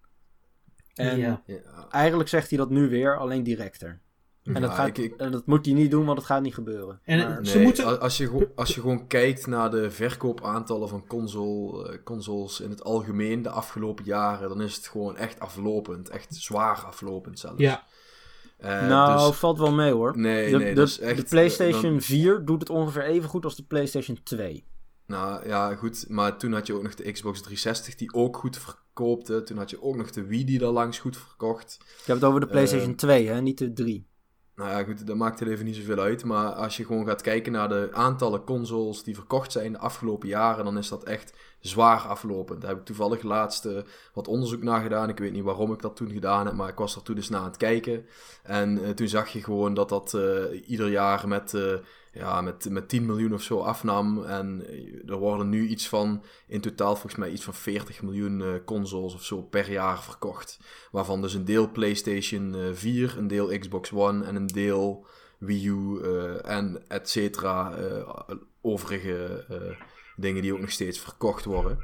En Ja. Ja, eigenlijk zegt hij dat nu weer, alleen directer. En, dat Ja, gaat, ik- ik- en dat moet hij niet doen, want het gaat niet gebeuren. En Maar- Ze moeten- als, je, als je gewoon kijkt naar de verkoopaantallen van console, eh, consoles in het algemeen de afgelopen jaren, dan is het gewoon echt aflopend. Echt zwaar aflopend zelfs. Ja, Eh, nou, dus- valt wel mee hoor. nee, de, nee, de, dat echt... de PlayStation eh, dan- 4 doet het ongeveer even goed als de PlayStation 2. nou ja, goed, maar toen had je ook nog de Xbox 360 die ook goed verkoopte. Toen had je ook nog de Wii die daar langs goed verkocht. Ik heb het over de PlayStation Eh, 2, hè, niet de 3. Nou ja, goed, dat maakt het even niet zoveel uit. Maar als je gewoon gaat kijken naar de aantallen consoles die verkocht zijn de afgelopen jaren, dan is dat echt zwaar aflopend. Daar heb ik toevallig laatst eh, wat onderzoek naar gedaan. Ik weet niet waarom ik dat toen gedaan heb, maar ik was er toen eens naar aan het kijken. En eh, toen zag je gewoon dat dat eh, ieder jaar met, ja, met, met 10 miljoen of zo afnam. En eh, er worden nu iets van, in totaal volgens mij iets van 40 miljoen eh, consoles of zo per jaar verkocht. Waarvan dus een deel PlayStation eh, 4, een deel Xbox One en een deel Wii U eh, en et cetera. eh, overige eh, dingen die ook nog steeds verkocht worden.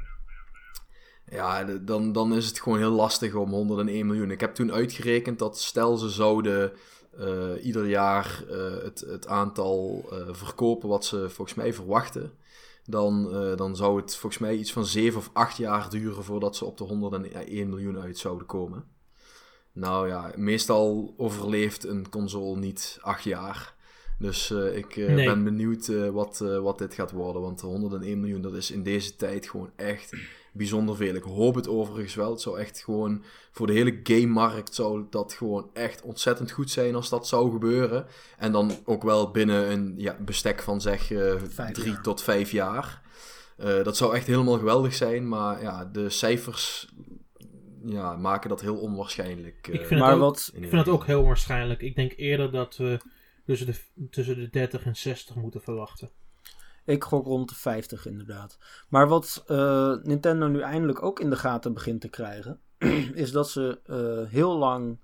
Ja, dan, dan is het gewoon heel lastig om 101 miljoen. Ik heb toen uitgerekend dat stel ze zouden eh, ieder jaar eh, het, het aantal eh, verkopen wat ze volgens mij verwachten. Dan, dan zou het volgens mij iets van 7 of 8 jaar duren voordat ze op de 101 miljoen uit zouden komen. Nou ja, meestal overleeft een console niet 8 jaar. Dus ik Nee. ben benieuwd wat, wat dit gaat worden. Want de 101 miljoen, dat is in deze tijd gewoon echt bijzonder veel. Ik hoop het overigens wel. Het zou echt gewoon voor de hele game-markt zou dat gewoon echt ontzettend goed zijn als dat zou gebeuren. En dan ook wel binnen een ja, bestek van zeg eh, Vijf drie jaar. tot vijf jaar. Eh, dat zou echt helemaal geweldig zijn. Maar ja, de cijfers ja, maken dat heel onwaarschijnlijk. Ik eh, vind, maar het ook, wat- ik vind het ook heel waarschijnlijk. Ik denk eerder dat we tussen de, tussen de 30 en 60 moeten verwachten. Ik gok rond de 50 inderdaad. Maar wat eh, Nintendo nu eindelijk ook in de gaten begint te krijgen, is dat ze eh, heel lang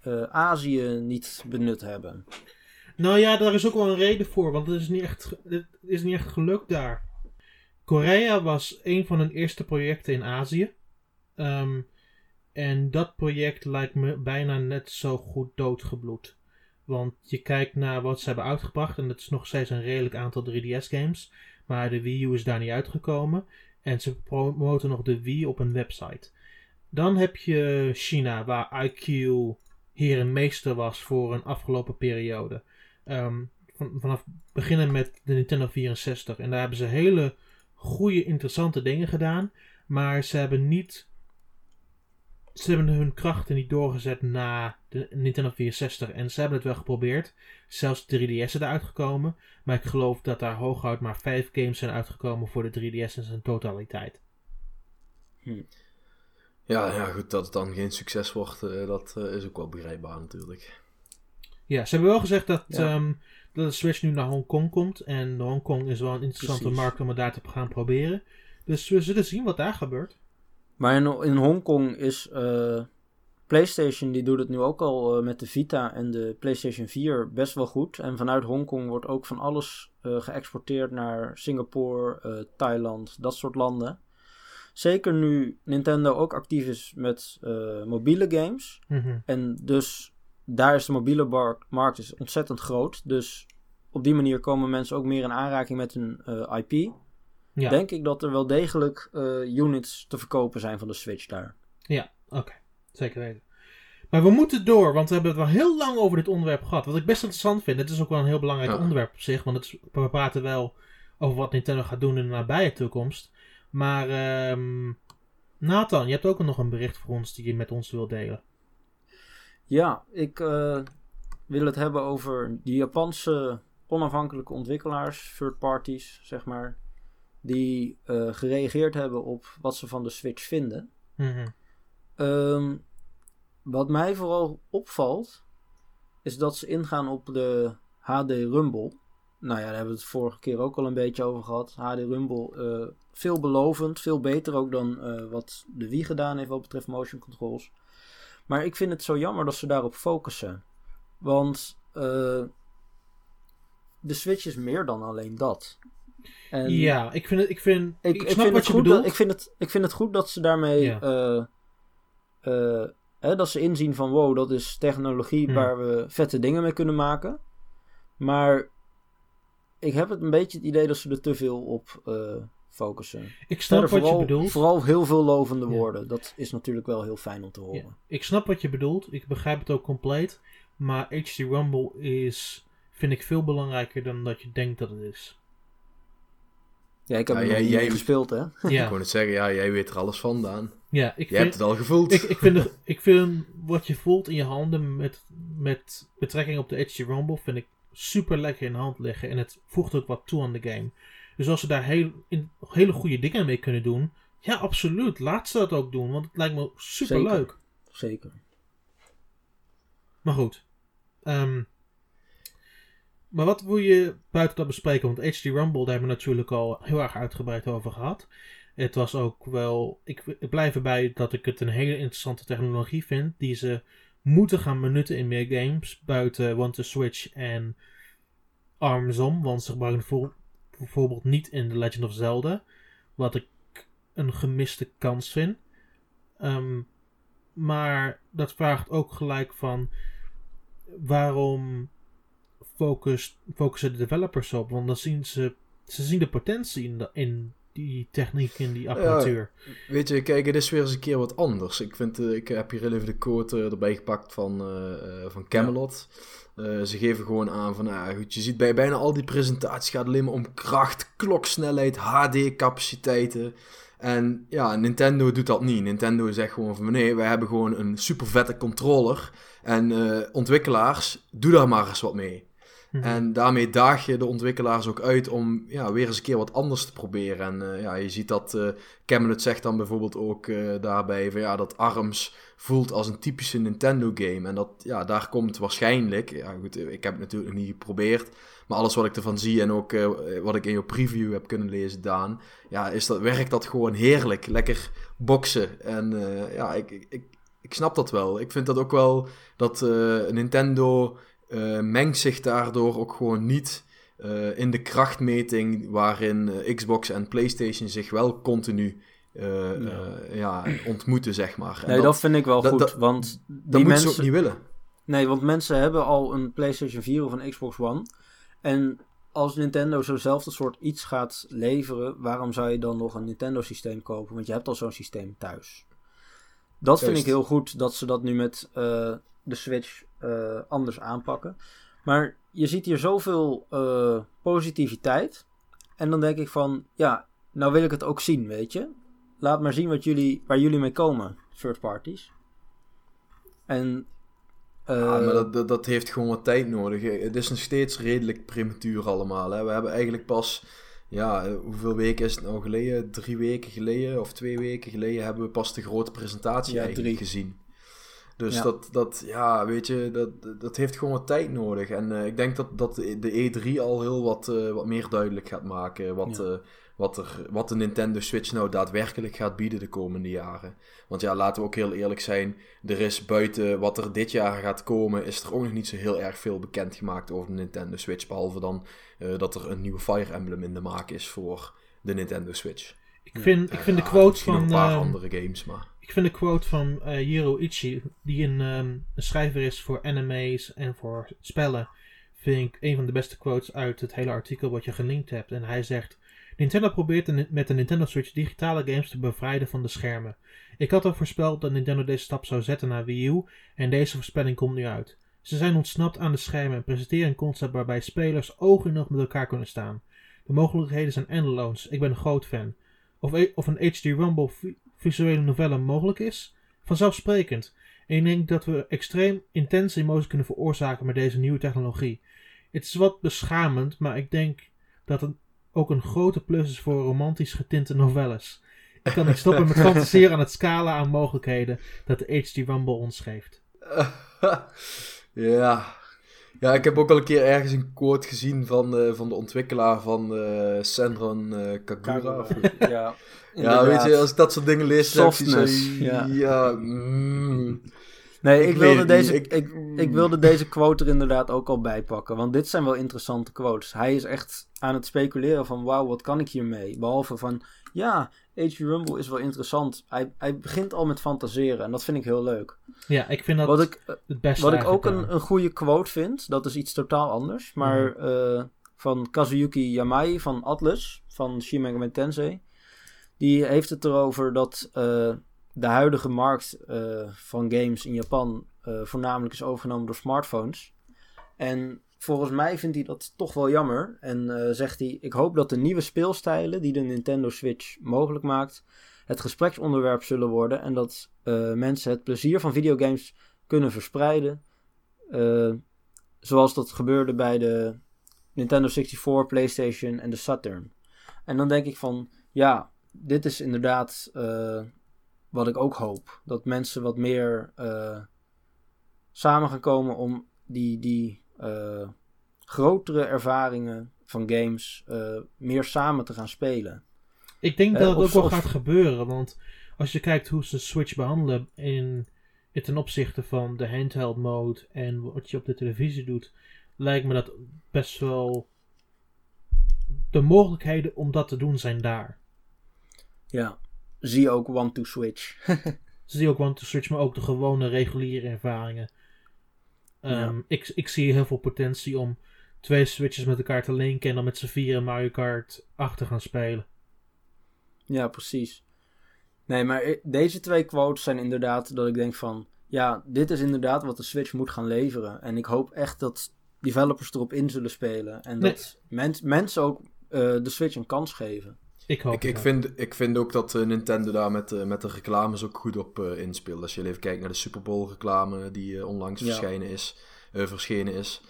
eh, Azië niet benut hebben. Nou ja, daar is ook wel een reden voor, want het is niet echt, het is niet echt gelukt daar. Korea was een van hun eerste projecten in Azië. Ehm, en dat project lijkt me bijna net zo goed doodgebloed. Want je kijkt naar wat ze hebben uitgebracht en het is nog steeds een redelijk aantal 3DS-games. Maar de Wii U is daar niet uitgekomen. En ze promoten nog de Wii op een website. Dan heb je China, waar IQ hier een meester was voor een afgelopen periode. Van, vanaf beginnen met de Nintendo 64. En daar hebben ze hele goede, interessante dingen gedaan. Maar ze hebben niet. Ze hebben hun krachten niet doorgezet na de Nintendo 64. En ze hebben het wel geprobeerd. Zelfs 3DS is eruit gekomen. Maar ik geloof dat daar hooguit maar 5 games zijn uitgekomen voor de 3DS in zijn totaliteit. Ja, ja, goed, dat het dan geen succes wordt, eh, dat eh, is ook wel begrijpbaar natuurlijk. Ja, ze hebben wel gezegd dat, Ja. ehm, dat de Switch nu naar Hongkong komt. En Hongkong is wel een interessante Precies. markt om het daar te gaan proberen. Dus we zullen zien wat daar gebeurt. Maar in, in Hongkong is eh, PlayStation, die doet het nu ook al eh, met de Vita en de PlayStation 4 best wel goed. En vanuit Hongkong wordt ook van alles eh, geëxporteerd naar Singapore, eh, Thailand, dat soort landen. Zeker nu Nintendo ook actief is met mobiele games. Mhm. En dus daar is de mobiele markt is ontzettend groot. Dus op die manier komen mensen ook meer in aanraking met hun IP. Ja, Denk ik dat er wel degelijk units te verkopen zijn van de Switch daar. oké. Zeker weten. Maar we moeten door, want we hebben het wel heel lang over dit onderwerp gehad. Wat ik best interessant vind. Het is ook wel een heel belangrijk Ja. onderwerp op zich. Want het is- we praten wel over wat Nintendo gaat doen in de nabije toekomst. Maar ehm, Nathan, je hebt ook nog een bericht voor ons die je met ons wil delen. Ja, ik eh, wil het hebben over die Japanse onafhankelijke ontwikkelaars, third parties, zeg maar. Die eh, gereageerd hebben op wat ze van de Switch vinden. Mhm. Ehm, wat mij vooral opvalt, is dat ze ingaan op de HD Rumble. Nou ja, daar hebben we het vorige keer ook al een beetje over gehad. HD Rumble, eh, veelbelovend, veel beter ook dan eh, wat de Wii gedaan heeft wat betreft motion controls. Maar ik vind het zo jammer dat ze daarop focussen. Want eh, de Switch is meer dan alleen dat. En ja, ik vind het. Ik, vind, ik, ik, ik, snap vind wat het je goed bedoelt. dat, ik, vind het, ik vind het goed dat ze daarmee. Ja. Eh, hè, dat ze inzien van wow, dat is technologie Hmm. waar we vette dingen mee kunnen maken. Maar ik heb het een beetje het idee dat ze er te veel op eh, focussen. ik snap Verder wat je bedoelt. vooral heel veel lovende Ja. woorden. Dat is natuurlijk wel heel fijn om te horen. Ja, ik snap wat je bedoelt. Ik begrijp het ook compleet. Maar HD Rumble is, vind ik, veel belangrijker dan dat je denkt dat het is. Ja, ik heb Ja, jij- gespeeld, hè? Ik wou net zeggen, ja, jij weet er alles van, Daan. ja ik, Jij hebt het al gevoeld. ik, ik, vind ik vind wat je voelt in je handen met, met betrekking op de HD Rumble, vind ik super lekker in de hand liggen. En het voegt ook wat toe aan de game. Dus als ze daar heel, in, hele goede dingen mee kunnen doen, ja, absoluut. Laat ze dat ook doen, want het lijkt me super leuk. Zeker. Maar goed. Ehm, maar wat wil je buiten dat bespreken? Want HD Rumble, daar hebben we natuurlijk al heel erg uitgebreid over gehad. Het was ook wel. Ik, blijf erbij dat ik het een hele interessante technologie vind. Die ze moeten gaan benutten in meer games. Buiten Want to Switch en Armsom. Want ze gebruiken voor- bijvoorbeeld niet in The Legend of Zelda. Wat ik een gemiste kans vind. Ehm, maar dat vraagt ook gelijk van waarom focust, focussen de developers op? Want dan zien ze, ze zien de potentie in, de- in die techniek, in die apparatuur. Weet je, kijk, het is weer eens een keer wat anders. Ik, vind, eh, ik heb hier even de quote eh, erbij gepakt van, eh, van Camelot. Ze geven gewoon aan van, nou goed, je ziet bij bijna al die presentaties gaat alleen maar om kracht, kloksnelheid, HD-capaciteiten. En ja, Nintendo doet dat niet. Nintendo zegt gewoon van, nee, wij hebben gewoon een super vette controller. En ontwikkelaars, doe daar maar eens wat mee. Mhm. En daarmee daag je de ontwikkelaars ook uit om ja, weer eens een keer wat anders te proberen. En eh, ja, je ziet dat uh, Camelot zegt dan bijvoorbeeld ook uh, daarbij van, ja, dat ARMS voelt als een typische Nintendo game. En dat, ja, daar komt waarschijnlijk, ja goed, ik heb het natuurlijk niet geprobeerd, maar alles wat ik ervan zie en ook wat ik in jouw preview heb kunnen lezen, Daan, ja, is dat, werkt dat gewoon heerlijk. Lekker boksen. En ja, ik, ik, ik, ik snap dat wel. Ik vind dat ook wel dat Nintendo uh, mengt zich daardoor ook gewoon niet uh, in de krachtmeting waarin uh, Xbox en PlayStation zich wel continu ja. ja. ontmoeten, zeg maar. nee, dat, dat, vind ik wel goed, dat, want die dat mensen... ze ook niet willen. Nee, want mensen hebben al een PlayStation 4 of een Xbox One. En als Nintendo zo'nzelfde soort iets gaat leveren, waarom zou je dan nog een Nintendo-systeem kopen? Want je hebt al zo'n systeem thuis. Dat vind ik heel goed dat ze dat nu met de Switch uh, anders aanpakken. Maar je ziet hier zoveel uh, positiviteit. En dan denk ik van, ja, nou wil ik het ook zien, weet je. Laat maar zien wat jullie, waar jullie mee komen, third parties. En... Uh, ja, maar dat, dat, dat, heeft gewoon wat tijd nodig. Het is nog steeds redelijk prematuur allemaal. Hè. We hebben eigenlijk pas... Ja, hoeveel weken is het nou geleden? Drie weken geleden of twee weken geleden hebben we pas de grote presentatie ja, eigenlijk drie. gezien. Dus dat, dat, ja, weet je, dat, dat heeft gewoon wat tijd nodig. En uh, ik denk dat, dat de E3 al heel wat, uh, wat meer duidelijk gaat maken. Wat, ja. uh, wat, er, wat de Nintendo Switch nou daadwerkelijk gaat bieden de komende jaren. Want ja, laten we ook heel eerlijk zijn. Er is buiten wat er dit jaar gaat komen, is er ook nog niet zo heel erg veel bekendgemaakt over de Nintendo Switch. Behalve dan dat er een nieuwe Fire Emblem in de maak is voor de Nintendo Switch. Ik vind, ik vind de quote van... een paar andere games, maar... Ik vind de quote van uh, Ichi, die een, um, een, schrijver is voor anime's en voor spellen, vind ik een van de beste quotes uit het hele artikel wat je gelinkt hebt. En hij zegt: Nintendo probeert met de Nintendo Switch digitale games te bevrijden van de schermen. Ik had al voorspeld dat Nintendo deze stap zou zetten naar Wii U en deze voorspelling komt nu uit. Ze zijn ontsnapt aan de schermen en presenteren een concept waarbij spelers oog in oog met elkaar kunnen staan. De mogelijkheden zijn endeloos. Ik ben een groot fan. Of, e- of een HD Rumble visuele novelle mogelijk is? Vanzelfsprekend. En ik denk dat we extreem intense emoties kunnen veroorzaken met deze nieuwe technologie. Het is wat beschamend, maar ik denk dat het ook een grote plus is voor romantisch getinte novelles. Ik kan niet stoppen met fantaseren aan het scala aan mogelijkheden dat de HD Rumble ons geeft. ja, ja, ik heb ook al een keer ergens een quote gezien van, uh, van de ontwikkelaar van uh, Senran uh, Kagura. ja, ja, weet je, als ik dat soort dingen lees, Softness, zo, ja. ja mm, nee, ik, ik wilde, deze, ik, ik, ik, wilde deze quote er inderdaad ook al bij pakken. Want dit zijn wel interessante quotes. Hij is echt aan het speculeren van, wauw, wat kan ik hiermee? Behalve van, ja, H.G. Rumble is wel interessant. Hij, hij begint al met fantaseren en dat vind ik heel leuk. Ja, ik vind dat wat ik, het beste Wat ik ook een, een goede quote vind, dat is iets totaal anders. Maar mm. uh, van Kazuyuki Yamai van Atlus, van Shin Megami Tensei. Die heeft het erover dat uh, de huidige markt uh, van games in Japan voornamelijk is overgenomen door smartphones. En volgens mij vindt hij dat toch wel jammer. En uh, zegt hij: Ik hoop dat de nieuwe speelstijlen die de Nintendo Switch mogelijk maakt, het gespreksonderwerp zullen worden. En dat uh, mensen het plezier van videogames kunnen verspreiden. Uh, zoals dat gebeurde bij de Nintendo 64, PlayStation en de Saturn. En dan denk ik van: Ja, dit is inderdaad wat ik ook hoop. Dat mensen wat meer samen gaan komen om die. die uh, grotere ervaringen van games uh, meer samen te gaan spelen. Ik denk dat het ook wel gaat gebeuren, want als je kijkt hoe ze Switch behandelen in, in ten opzichte van de handheld mode en wat je op de televisie doet, lijkt me dat best wel de mogelijkheden om dat te doen zijn daar. Ja, zie ook One to Switch. zie ook One to Switch, maar ook de gewone reguliere ervaringen. Um, ik, ik zie heel veel potentie om twee switches met elkaar te linken en dan met z'n vieren Mario Kart 8 te gaan spelen. Ja, precies. Nee, maar deze twee quotes zijn inderdaad dat ik denk van... Ja, dit is inderdaad wat de Switch moet gaan leveren. En ik hoop echt dat developers erop in zullen spelen. En dat mensen ook uh, de Switch een kans geven. Ik hoop ik, ik, vind, ik vind ook dat uh, Nintendo daar met, uh, met de reclames ook goed op uh, inspeelt. Als je even kijkt naar de Super Bowl reclame die onlangs ja. verschijnen is, verschenen is.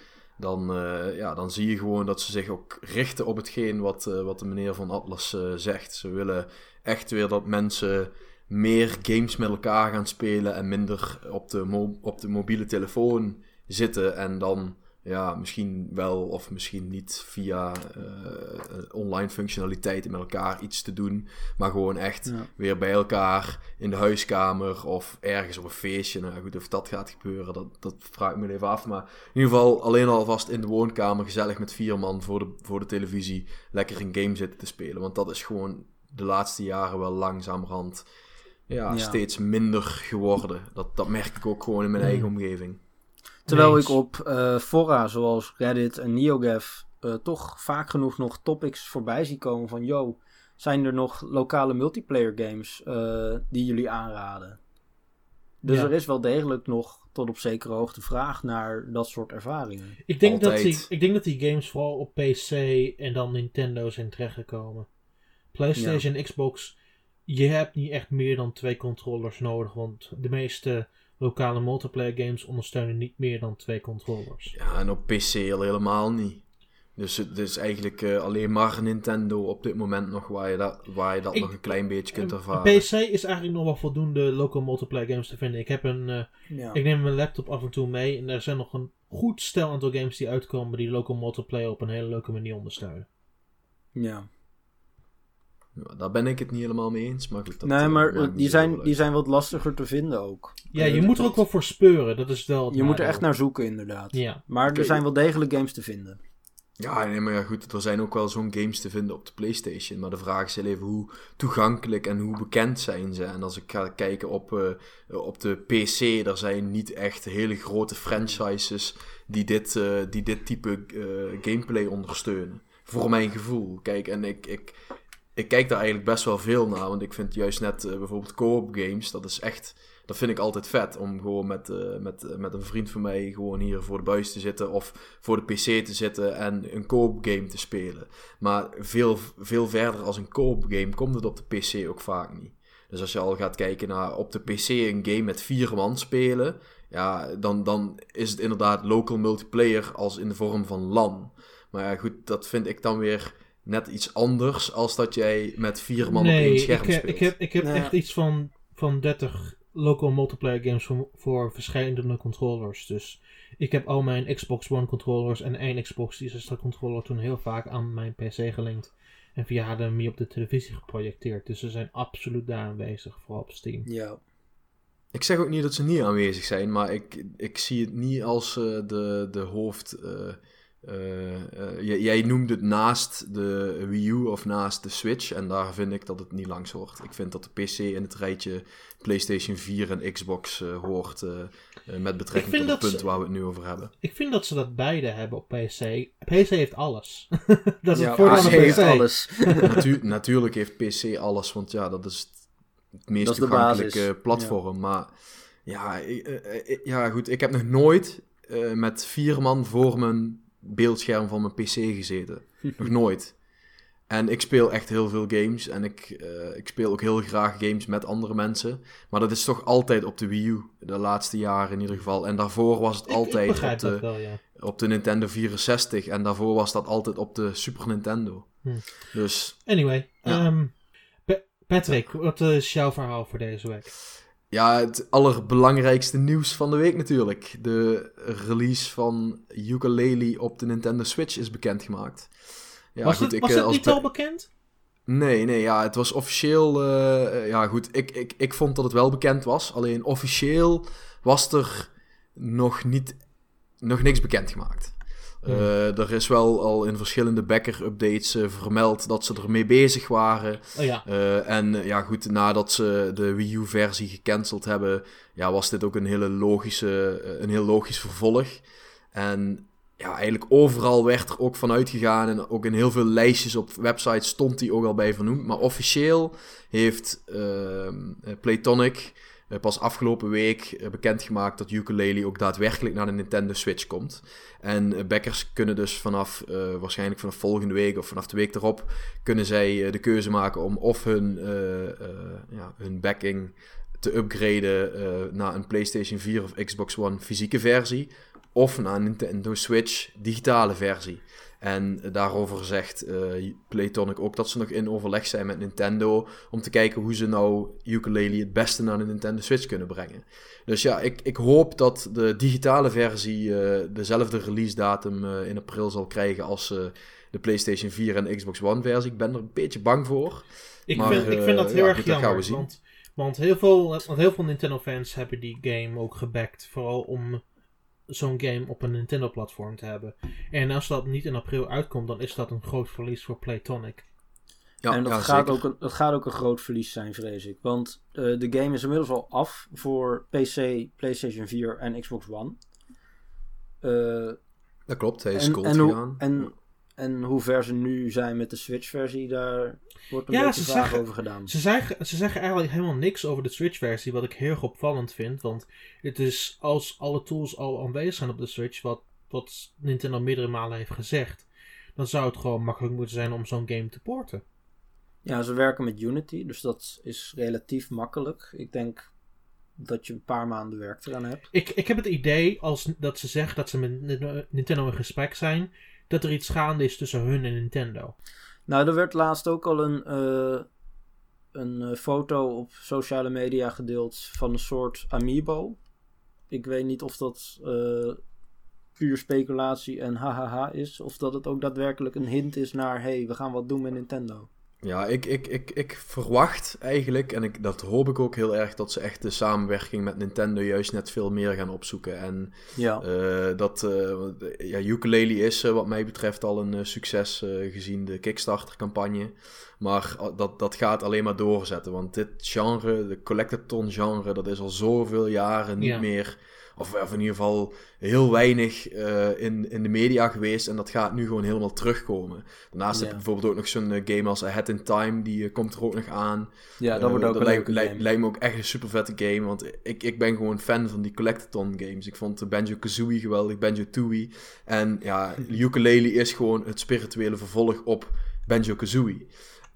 dan, eh, ja, dan zie je gewoon dat ze zich ook richten op hetgeen wat, eh, wat de meneer van Atlas eh, zegt. Ze willen echt weer dat mensen meer games met elkaar gaan spelen en minder op de, mo- op de mobiele telefoon zitten en dan ja, misschien wel of misschien niet via eh, online functionaliteiten met elkaar iets te doen, maar gewoon echt Ja. weer bij elkaar in de huiskamer of ergens op een feestje. Nou goed, of dat gaat gebeuren, dat, dat vraag ik me even af. Maar in ieder geval alleen alvast in de woonkamer gezellig met vier man voor de, voor de televisie lekker een game zitten te spelen. Want dat is gewoon de laatste jaren wel langzamerhand ja, Ja. steeds minder geworden. Dat, dat merk ik ook gewoon in mijn eigen omgeving. Terwijl Eens. ik op eh, fora zoals Reddit en NeoGAF eh, toch vaak genoeg nog topics voorbij zie komen van... Yo, zijn er nog lokale multiplayer games eh, die jullie aanraden? Dus Ja. er is wel degelijk nog tot op zekere hoogte vraag naar dat soort ervaringen. Ik denk, dat die, ik denk dat die games vooral op PC en dan Nintendo zijn terechtgekomen. PlayStation en Xbox, je hebt niet echt meer dan twee controllers nodig. Want de meeste lokale multiplayer games ondersteunen niet meer dan twee controllers. Ja, en op PC al helemaal niet. Dus het is eigenlijk eh, alleen maar Nintendo op dit moment nog waar je dat, waar je dat Ik- nog een klein beetje kunt Op ervaren. PC is eigenlijk nog wel voldoende local multiplayer games te vinden. Ik, heb een, eh, Ja. ik neem mijn laptop af en toe mee en er zijn nog een goed stel aantal games die uitkomen die local multiplayer op een hele leuke manier ondersteunen. ja. Ja, daar ben ik het niet helemaal mee eens, maar goed. Dat, nee, eh, maar eh, die, zijn, die zijn wat lastiger te vinden ook. Ja, Eh, je moet er ook wel voor speuren. Dat is wel Je moet er echt naar zoeken inderdaad. Ja. Maar er zijn wel degelijk games te vinden. Ja, nee, maar ja, goed, er zijn ook wel zo'n games te vinden op de PlayStation. Maar de vraag is heel even hoe toegankelijk en hoe bekend zijn ze. En als ik ga kijken op, eh, op de PC, er zijn niet echt hele grote franchises die dit, eh, die dit type eh, gameplay ondersteunen. Voor mijn gevoel. Kijk, en ik, ik, ik kijk daar eigenlijk best wel veel naar. Want ik vind juist net eh, bijvoorbeeld co-op games, dat is echt... Dat vind ik altijd vet, om gewoon met, eh, met, eh, met een vriend van mij gewoon hier voor de buis te zitten of voor de PC te zitten en een co-op game te spelen. Maar veel, veel verder als een co-op game komt het op de PC ook vaak niet. Dus als je al gaat kijken naar op de PC een game met vier man spelen, ja, dan, dan is het inderdaad local multiplayer als in de vorm van LAN. Maar ja, goed, dat vind ik dan weer net iets anders als dat jij met vier man op één scherm ik, heb- speelt. ik heb, ik heb Nee. echt iets van, van 30 local multiplayer games voor, voor verschillende controllers. Dus ik heb al mijn Xbox One controllers en één Xbox 360 controller toen heel vaak aan mijn PC gelinkt. En via HDMI op de televisie geprojecteerd. Dus ze zijn absoluut daar aanwezig, vooral op Steam. Ja. Ik zeg ook niet dat ze niet aanwezig zijn, maar ik, ik zie het niet als eh, de, de hoofd. eh, eh, eh, jij, jij noemde het naast de Wii U of naast de Switch. En daar vind ik dat het niet langs hoort. Ik vind dat de PC in het rijtje PlayStation 4 en Xbox eh, hoort. eh, eh, met betrekking tot het punt ze- waar we het nu over hebben. Ik vind dat ze dat beide hebben op PC. PC heeft alles. dat is Ja, het voordeel PC van heeft PC. alles. Natu- natuurlijk heeft PC alles, want ja, dat is het, meest Dat is de toegankelijke basis. platform. Maar ja, ik- eh, eh, ja, goed, ik heb nog nooit eh, met vier man voor mijn beeldscherm van mijn PC gezeten. nog nooit. En ik speel echt heel veel games en ik, eh, ik speel ook heel graag games met andere mensen. Maar dat is toch altijd op de Wii U, de laatste jaren in ieder geval. En daarvoor was het Ik- ik altijd op de, wel, ja. op de Nintendo 64 en daarvoor was dat altijd op de Super Nintendo. Hm. Dus Anyway, Ja. ehm, Pa- Patrick, wat is jouw verhaal voor deze week? Ja, het allerbelangrijkste nieuws van de week natuurlijk. De release van Ukulele op de Nintendo Switch is bekendgemaakt. Ja, was goed, het, ik, was eh, het als niet al bekend? Nee, nee, ja, het was officieel... eh, ja, goed, ik, ik, ik vond dat het wel bekend was. Alleen officieel was er nog niet... Nog niks bekendgemaakt. Eh, er is wel al in verschillende backer-updates eh, vermeld dat ze ermee bezig waren. Oh ja. Eh, en ja, goed, nadat ze de Wii U-versie gecanceld hebben, ja, was dit ook een, hele logische, een heel logisch vervolg. En ja, eigenlijk overal werd er ook van uitgegaan en ook in heel veel lijstjes op websites stond die ook al bij vernoemd. Maar officieel heeft ehm, eh, Playtonic pas afgelopen week eh, bekendgemaakt dat Ukulele ook daadwerkelijk naar de Nintendo Switch komt. En eh, backers kunnen dus vanaf, eh, waarschijnlijk vanaf volgende week of vanaf de week erop, kunnen zij eh, de keuze maken om of hun, eh, eh, ja, hun backing te upgraden eh, naar een PlayStation 4 of Xbox One fysieke versie. of naar een Nintendo Switch digitale versie. En daarover zegt uh, Playtonic ook dat ze nog in overleg zijn met Nintendo om te kijken hoe ze nou ukulele het beste naar de Nintendo Switch kunnen brengen. Dus ja, ik, ik hoop dat de digitale versie uh, dezelfde release datum uh, in april zal krijgen als de PlayStation 4 en Xbox One versie. Ik ben er een beetje bang voor. Ik, maar, vind, ik vind dat heel ja, erg jammer. Want, want, heel veel, want heel veel Nintendo fans hebben die game ook gebackt. Vooral om zo'n game op een Nintendo-platform te hebben. En als dat niet in april uitkomt, dan is dat een groot verlies voor Playtonic. Ja, en dat, gaat ook een, dat gaat ook een groot verlies zijn, vrees ik. Want uh, de game is inmiddels al af voor PC, PlayStation 4 en Xbox One. Uh, dat klopt, hij is en, en, gegaan. En en hoe ver ze nu zijn met de Switch-versie, daar wordt een ja, beetje vraag over gedaan. Ze zeggen, ze zeggen eigenlijk helemaal niks over de Switch-versie, wat ik heel erg opvallend vind. Want het is als alle tools al aanwezig zijn op de Switch, wat, wat Nintendo meerdere malen heeft gezegd, dan zou het gewoon makkelijk moeten zijn om zo'n game te porten. Ja, ze werken met Unity, dus dat is relatief makkelijk. Ik denk dat je een paar maanden werk eraan hebt. Ik, ik heb het idee als, dat ze zeggen dat ze met Nintendo in gesprek zijn dat er iets gaande is tussen hun en Nintendo. Nou, er werd laatst ook al een, uh, een eh, foto op sociale media gedeeld van een soort amiibo. Ik weet niet of dat uh, puur speculatie en hahaha is, of dat het ook daadwerkelijk een hint is naar: hey, we gaan wat doen met Nintendo. Ja, ik, ik, ik, ik verwacht eigenlijk, en ik, dat hoop ik ook heel erg, dat ze echt de samenwerking met Nintendo juist net veel meer gaan opzoeken. En ja. Uh, dat uh, ja, ukulele is uh, wat mij betreft al een succes gezien de Kickstarter-campagne. Maar dat, dat gaat alleen maar doorzetten, want dit genre, de collectathon genre, dat is al zoveel jaren niet meer of, of in ieder geval heel weinig uh, in, in de media geweest. En dat gaat nu gewoon helemaal terugkomen. Daarnaast heb je bijvoorbeeld ook nog zo'n uh, game als Ahead in Time. Die uh, komt er ook nog aan. Ja, dat wordt ook dat lijkt, lijkt me ook echt een super vette game. Want ik, ik ben gewoon fan van die collectathon games. Ik vond Banjo-Kazooie geweldig, Banjo-Tooie. En ja, ukulele is gewoon het spirituele vervolg op Banjo-Kazooie.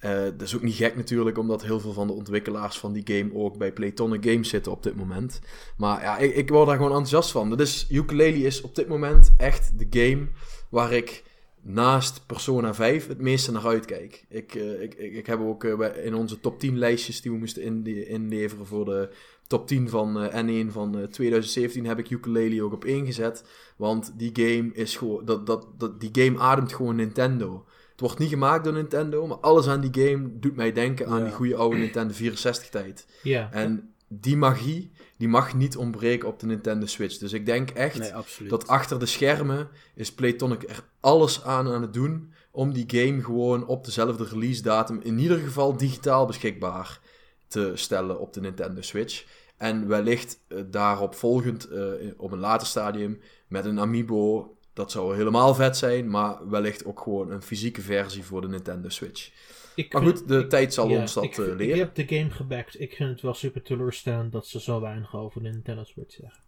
Uh, dat is ook niet gek natuurlijk, omdat heel veel van de ontwikkelaars van die game ook bij Playtonic Games zitten op dit moment. Maar ja, ik, ik word daar gewoon enthousiast van. Dus Ukulele is op dit moment echt de game waar ik naast Persona 5 het meeste naar uitkijk. Ik, uh, ik, ik, ik, heb ook uh, in onze top 10 lijstjes die we moesten inleveren voor de top 10 van N1 van 2017 heb ik Ukulele ook op ingezet. Want die game is gewoon, dat, dat, dat, die game ademt gewoon Nintendo. Het wordt niet gemaakt door Nintendo, maar alles aan die game doet mij denken aan die goede oude Nintendo 64 tijd. Ja. En die magie, die mag niet ontbreken op de Nintendo Switch. Dus ik denk echt dat achter de schermen is Playtonic er alles aan aan het doen om die game gewoon op dezelfde release datum in ieder geval digitaal beschikbaar te stellen op de Nintendo Switch. En wellicht uh, daarop volgend uh, op een later stadium met een Amiibo dat zou helemaal vet zijn, maar wellicht ook gewoon een fysieke versie voor de Nintendo Switch. Ik maar goed, de tijd zal ons dat ik, leren. Ik heb de game gebackt. Ik vind het wel super teleurstellend dat ze zo weinig over de Nintendo Switch zeggen.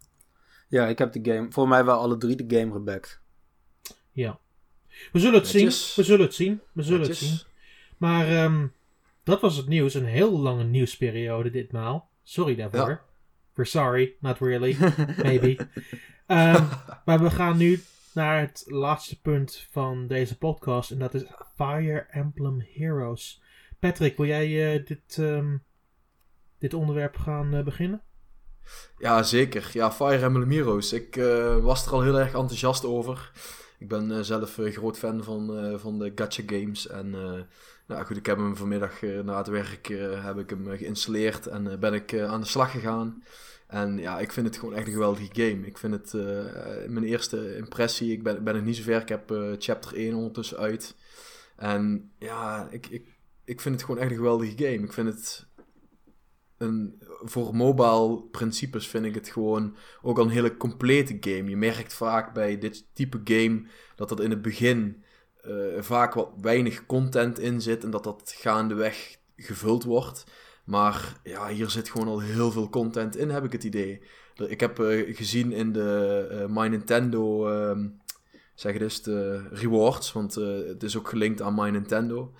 Ja, ik heb de game, voor mij wel alle drie de game gebackt. Ja. We zullen het zien. We zullen het zien. We zullen het zien. Maar um, dat was het nieuws. Een heel lange nieuwsperiode ditmaal. Sorry daarvoor. Ja. We're sorry, not really. Maybe. um, maar we gaan nu naar het laatste punt van deze podcast. En dat is Fire Emblem Heroes. Patrick, wil jij uh, dit, um, dit onderwerp gaan uh, beginnen? Ja, zeker. Ja, Fire Emblem Heroes. Ik uh, was er al heel erg enthousiast over. Ik ben zelf groot fan van, van de gacha games. En nou goed, ik heb hem vanmiddag na het werk heb ik hem geïnstalleerd en ben ik aan de slag gegaan. En ja, ik vind het gewoon echt een geweldige game. Ik vind het uh, mijn eerste impressie. Ik ben, ben niet zo ver. Ik heb uh, chapter 1 ondertussen uit. En ja, ik, ik, ik vind het gewoon echt een geweldige game. Ik vind het een, voor mobile principes vind ik het gewoon ook al een hele complete game. Je merkt vaak bij dit type game dat er in het begin uh, vaak wat weinig content in zit en dat dat gaandeweg gevuld wordt. Maar ja, hier zit gewoon al heel veel content in, heb ik het idee. Ik heb uh, gezien in de uh, My Nintendo, uh, zeg het eens, de rewards, want uh, het is ook gelinkt aan My Nintendo.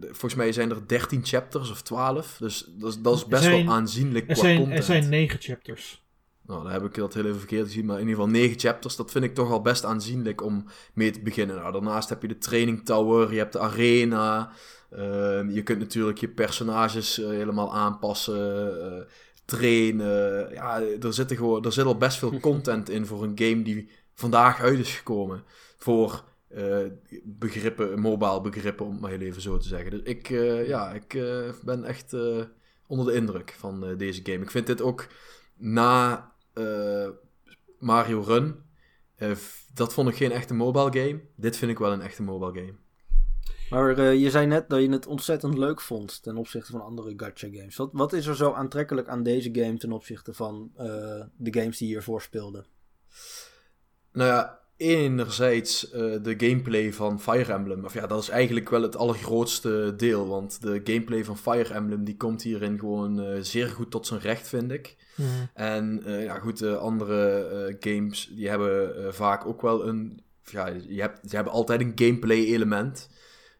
Volgens mij zijn er 13 chapters of 12, dus dat is, dat is best wel aanzienlijk er zijn, Er zijn 9 chapters. Nou, dan heb ik dat heel even verkeerd gezien, maar in ieder geval negen chapters. Dat vind ik toch al best aanzienlijk om mee te beginnen. Nou, daarnaast heb je de training tower, je hebt de arena. Ehm, je kunt natuurlijk je personages eh, helemaal aanpassen, uh, trainen. Ja, er, zit gewoon, er zit al best veel content in voor een game die vandaag uit is gekomen. Voor uh, begrippen, mobile begrippen, om het maar heel even zo te zeggen. Dus ik, ja, ik ben echt onder de indruk van deze game. Ik vind dit ook na Mario Run, dat vond ik geen echte mobile game. Dit vind ik wel een echte mobile game. Maar uh, je zei net dat je het ontzettend leuk vond ten opzichte van andere gacha games. Wat, wat is er zo aantrekkelijk aan deze game ten opzichte van uh, de games die hiervoor speelden? Nou ja, enerzijds uh, de gameplay van Fire Emblem. Of ja, dat is eigenlijk wel het allergrootste deel. Want de gameplay van Fire Emblem die komt hierin gewoon zeer goed tot zijn recht, vind ik. Mm. En ja, goed, de andere games die hebben vaak ook wel een... Ja, je hebt, ze hebben altijd een gameplay element.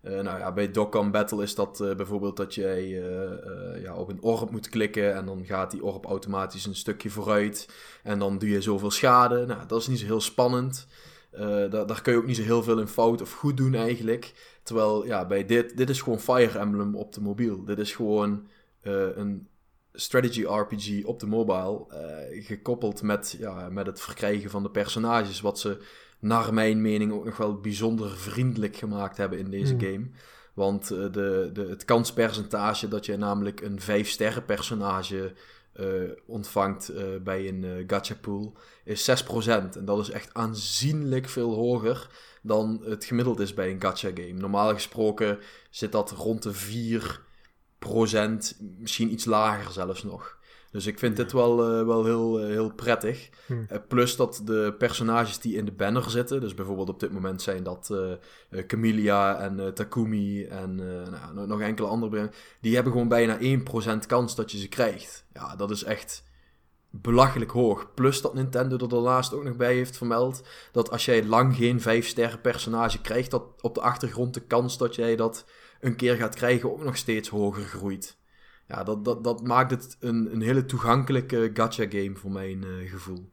Uh, nou ja, bij Dokkan Battle is dat uh, bijvoorbeeld dat jij uh, ja, op een orb moet klikken en dan gaat die orb automatisch een stukje vooruit en dan doe je zoveel schade. Nou, dat is niet zo heel spannend. Daar, daar, kun je ook niet zo heel veel in fout of goed doen eigenlijk. Terwijl ja, bij dit, dit is gewoon Fire Emblem op de mobiel. Dit is gewoon een strategy RPG op de mobile, gekoppeld met, ja, met het verkrijgen van de personages, wat ze naar mijn mening ook nog wel bijzonder vriendelijk gemaakt hebben in deze hmm. game. Want uh, de, de, het kanspercentage dat je namelijk een 5-sterren personage uh, ontvangt uh, bij een gacha pool is 6%. En dat is echt aanzienlijk veel hoger dan het gemiddeld is bij een gacha game. Normaal gesproken zit dat rond de 4%, misschien iets lager zelfs nog. Dus ik vind dit wel, uh, wel heel, uh, heel prettig. Hmm. Uh, plus dat de personages die in de banner zitten, dus bijvoorbeeld op dit moment zijn dat Camellia en Takumi en nou, nog enkele andere, die hebben gewoon bijna 1% kans dat je ze krijgt. Ja, dat is echt belachelijk hoog. Plus dat Nintendo er daarnaast ook nog bij heeft vermeld dat als jij lang geen 5 sterren personage krijgt, dat op de achtergrond de kans dat jij dat een keer gaat krijgen ook nog steeds hoger groeit ja, dat, dat, dat maakt het een, een hele toegankelijke gacha game voor mijn uh, gevoel.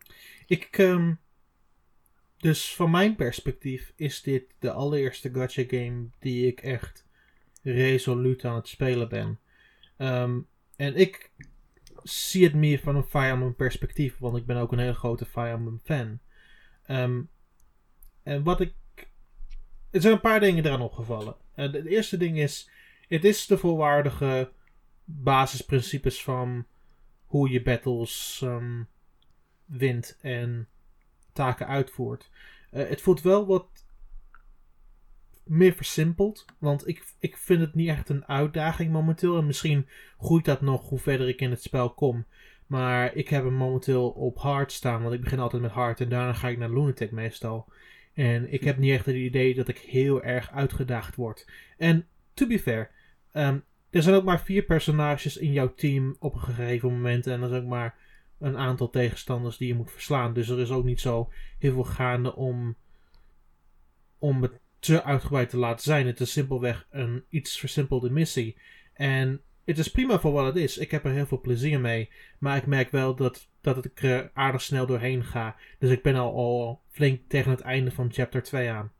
Ik, um, dus van mijn perspectief is dit de allereerste gacha game die ik echt resoluut aan het spelen ben. Um, en ik zie het meer van een Fire Emblem perspectief, want ik ben ook een hele grote Fire Emblem fan. Um, en wat ik. Er zijn een paar dingen eraan opgevallen. Uh, het eerste ding is: het is de volwaardige basisprincipes van hoe je battles um, wint en taken uitvoert. Uh, het voelt wel wat meer versimpeld. Want ik, ik vind het niet echt een uitdaging momenteel. En misschien groeit dat nog hoe verder ik in het spel kom. Maar ik heb hem momenteel op hard staan. Want ik begin altijd met hard. En daarna ga ik naar lunatic meestal. En ik heb niet echt het idee dat ik heel erg uitgedaagd word. En to be fair. Um, er zijn ook maar vier personages in jouw team op een gegeven moment. En er zijn ook maar een aantal tegenstanders die je moet verslaan. Dus er is ook niet zo heel veel gaande om, om het te uitgebreid te laten zijn. Het is simpelweg een iets versimpelde missie. En het is prima voor wat het is. Ik heb er heel veel plezier mee. Maar ik merk wel dat, dat ik er aardig snel doorheen ga. Dus ik ben al, al flink tegen het einde van chapter 2 aan.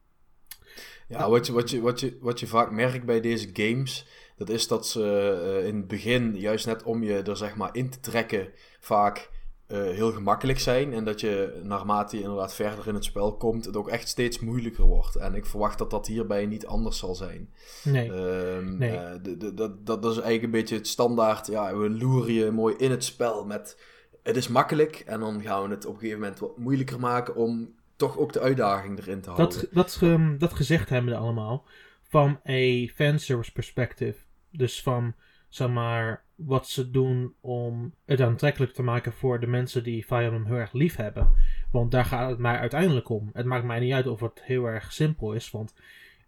Ja, wat je, wat, je, wat, je, wat je vaak merkt bij deze games dat is dat ze uh, in het begin, juist net om je er zeg maar in te trekken, vaak uh, heel gemakkelijk zijn. En dat je naarmate je inderdaad verder in het spel komt, het ook echt steeds moeilijker wordt. En ik verwacht dat dat hierbij niet anders zal zijn. Nee. Um, nee. Uh, de, dat, dat is eigenlijk een beetje het standaard. Ja, we loeren je mooi in het spel met. Het is makkelijk en dan gaan we het op een gegeven moment wat moeilijker maken om toch ook de uitdaging erin te houden. Dat, dat, um, dat gezegd hebben we allemaal. Van een fanservice perspective dus van, zeg maar, wat ze doen om het aantrekkelijk te maken voor de mensen die Fire Emblem heel erg lief hebben. Want daar gaat het mij uiteindelijk om. Het maakt mij niet uit of het heel erg simpel is, want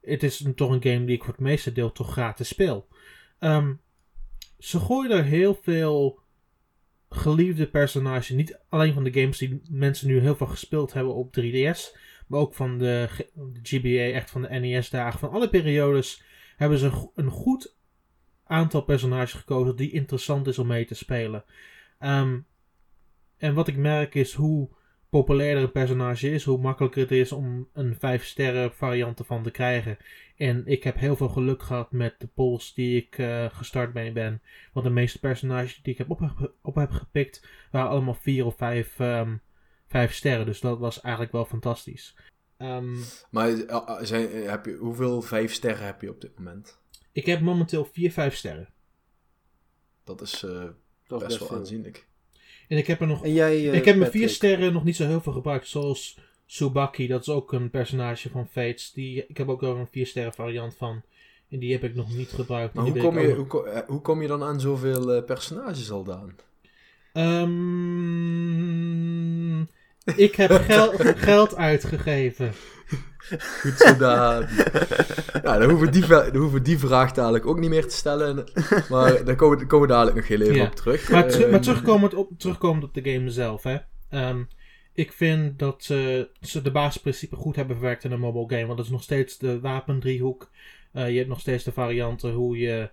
het is toch een game die ik voor het meeste deel toch gratis speel. Um, ze gooien er heel veel geliefde personages. Niet alleen van de games die mensen nu heel veel gespeeld hebben op 3DS. Maar ook van de, de GBA, echt van de NES-dagen. Van alle periodes hebben ze een goed aantal personages gekozen die interessant is om mee te spelen. Um, en wat ik merk is hoe populairder een personage is, hoe makkelijker het is om een 5 sterren variant ervan te krijgen. En ik heb heel veel geluk gehad met de polls die ik uh, gestart mee ben. Want de meeste personages die ik heb op, op heb gepikt waren allemaal 4 of 5 um, vijf sterren. Dus dat was eigenlijk wel fantastisch. Um, maar uh, zijn, heb je, hoeveel 5 sterren heb je op dit moment? Ik heb momenteel 4, 5 sterren. Dat is, uh, dat best, best wel aanzienlijk. En ik heb er nog. En jij, uh, ik heb mijn vier sterren nog niet zo heel veel gebruikt. Zoals Subaki, dat is ook een personage van Fates. Die, ik heb ook wel een vier sterren variant van. En die heb ik nog niet gebruikt. Maar hoe kom, je, hoe, hoe, kom je dan aan zoveel uh, personages al dan? Um, ik heb gel geld uitgegeven. Goed gedaan. nou, dan hoeven, die, dan hoeven die vraag dadelijk ook niet meer te stellen. Maar daar komen, komen we dadelijk nog heel even op terug. Maar, ter, maar terugkomend, op, terugkomend op de game zelf. Hè. Um, ik vind dat ze, ze de basisprincipe goed hebben verwerkt in een mobile game. Want dat is nog steeds de wapendriehoek. Uh, je hebt nog steeds de varianten hoe je...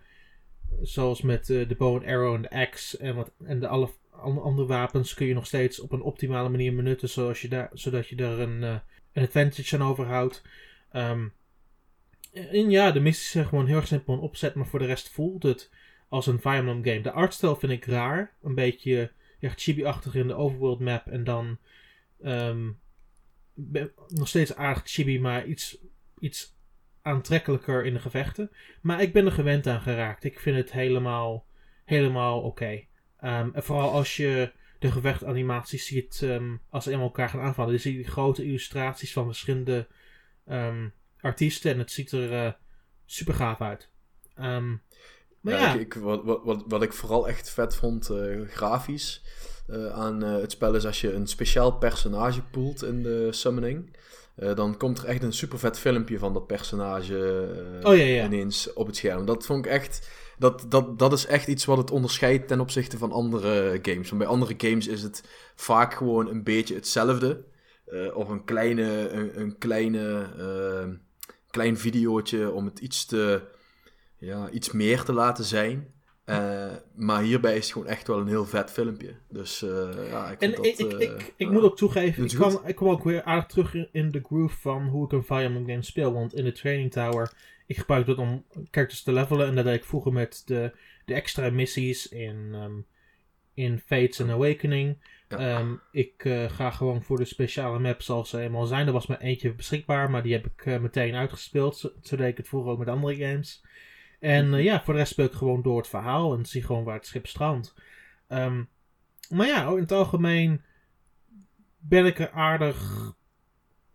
Zoals met uh, de bow and arrow en de axe en, wat, en de alle andere wapens kun je nog steeds op een optimale manier benutten. Zoals je daar, zodat je er een... Uh, een advantage aan overhoudt. Um, en ja, de missies zijn gewoon heel erg simpel en opzet, maar voor de rest voelt het als een Fire Emblem game. De artstijl vind ik raar, een beetje chibi-achtig in de overworld map en dan um, nog steeds aardig chibi, maar iets, iets aantrekkelijker in de gevechten. Maar ik ben er gewend aan geraakt. Ik vind het helemaal, helemaal oké. En vooral als je de gevechtanimaties ziet um, als ze eenmaal elkaar gaan aanvallen. Je die grote illustraties van verschillende um, artiesten en het ziet er uh, super gaaf uit. Um, maar ja, ja. Ik, ik, wat, wat, wat ik vooral echt vet vond, uh, grafisch, uh, aan het spel is als je een speciaal personage poelt in de summoning. Dan komt er echt een super vet filmpje van dat personage oh, ja, ja. ineens op het scherm. Dat vond ik echt dat, dat, dat is echt iets wat het onderscheidt ten opzichte van andere games. Want bij andere games is het vaak gewoon een beetje hetzelfde. Uh, of een kleine, een, een kleine, klein videootje om het iets, te, ja, iets meer te laten zijn. Uh, maar hierbij is het gewoon echt wel een heel vet filmpje. Dus ja, ik en dat, ik, ik, ik, ik moet ook toegeven, ik kwam, ik kwam ook weer aardig terug in, de groove van hoe ik een Fire Emblem game speel. Want in de Training Tower ik gebruik dat om characters te levelen. En dat deed ik vroeger met de, de extra missies in, um, in Fates and Awakening. Ja. Um, ik ga gewoon voor de speciale maps zoals ze eenmaal zijn. Er was maar eentje beschikbaar, maar die heb ik meteen uitgespeeld. Zo, zo, deed ik het vroeger ook met andere games. En uh, ja, voor de rest speel ik gewoon door het verhaal en zie gewoon waar het schip strandt. Um, maar ja, in het algemeen ben ik er aardig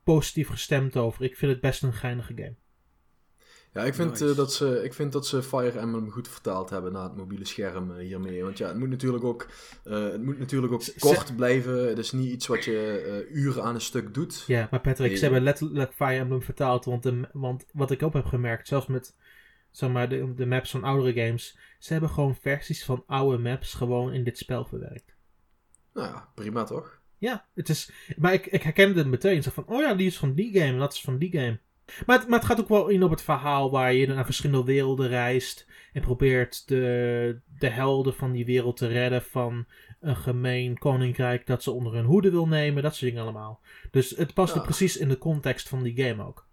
positief gestemd over. Ik vind het best een geinige game. Ja, ik vind, nice. uh, dat ze, ik vind dat ze Fire Emblem goed vertaald hebben naar het mobiele scherm uh, hiermee. Want ja, het moet natuurlijk ook, uh, het moet natuurlijk ook kort blijven. Het is niet iets wat je uren aan een stuk doet. Ja, maar Patrick, nee. ze hebben letterlijk Fire Emblem vertaald. Want, de, want wat ik ook heb gemerkt, zelfs met zeg maar, de, de maps van oudere games. Ze hebben gewoon versies van oude maps gewoon in dit spel verwerkt. Nou ja, prima toch? Ja, het is, maar ik, ik herkende het meteen. Zo van, oh ja, die is van die game en dat is van die game. Maar het, maar het, gaat ook wel in op het verhaal waar je naar verschillende werelden reist. En probeert de, de helden van die wereld te redden van een gemeen koninkrijk dat ze onder hun hoede wil nemen. Dat soort dingen allemaal. Dus het past ja. precies in de context van die game ook.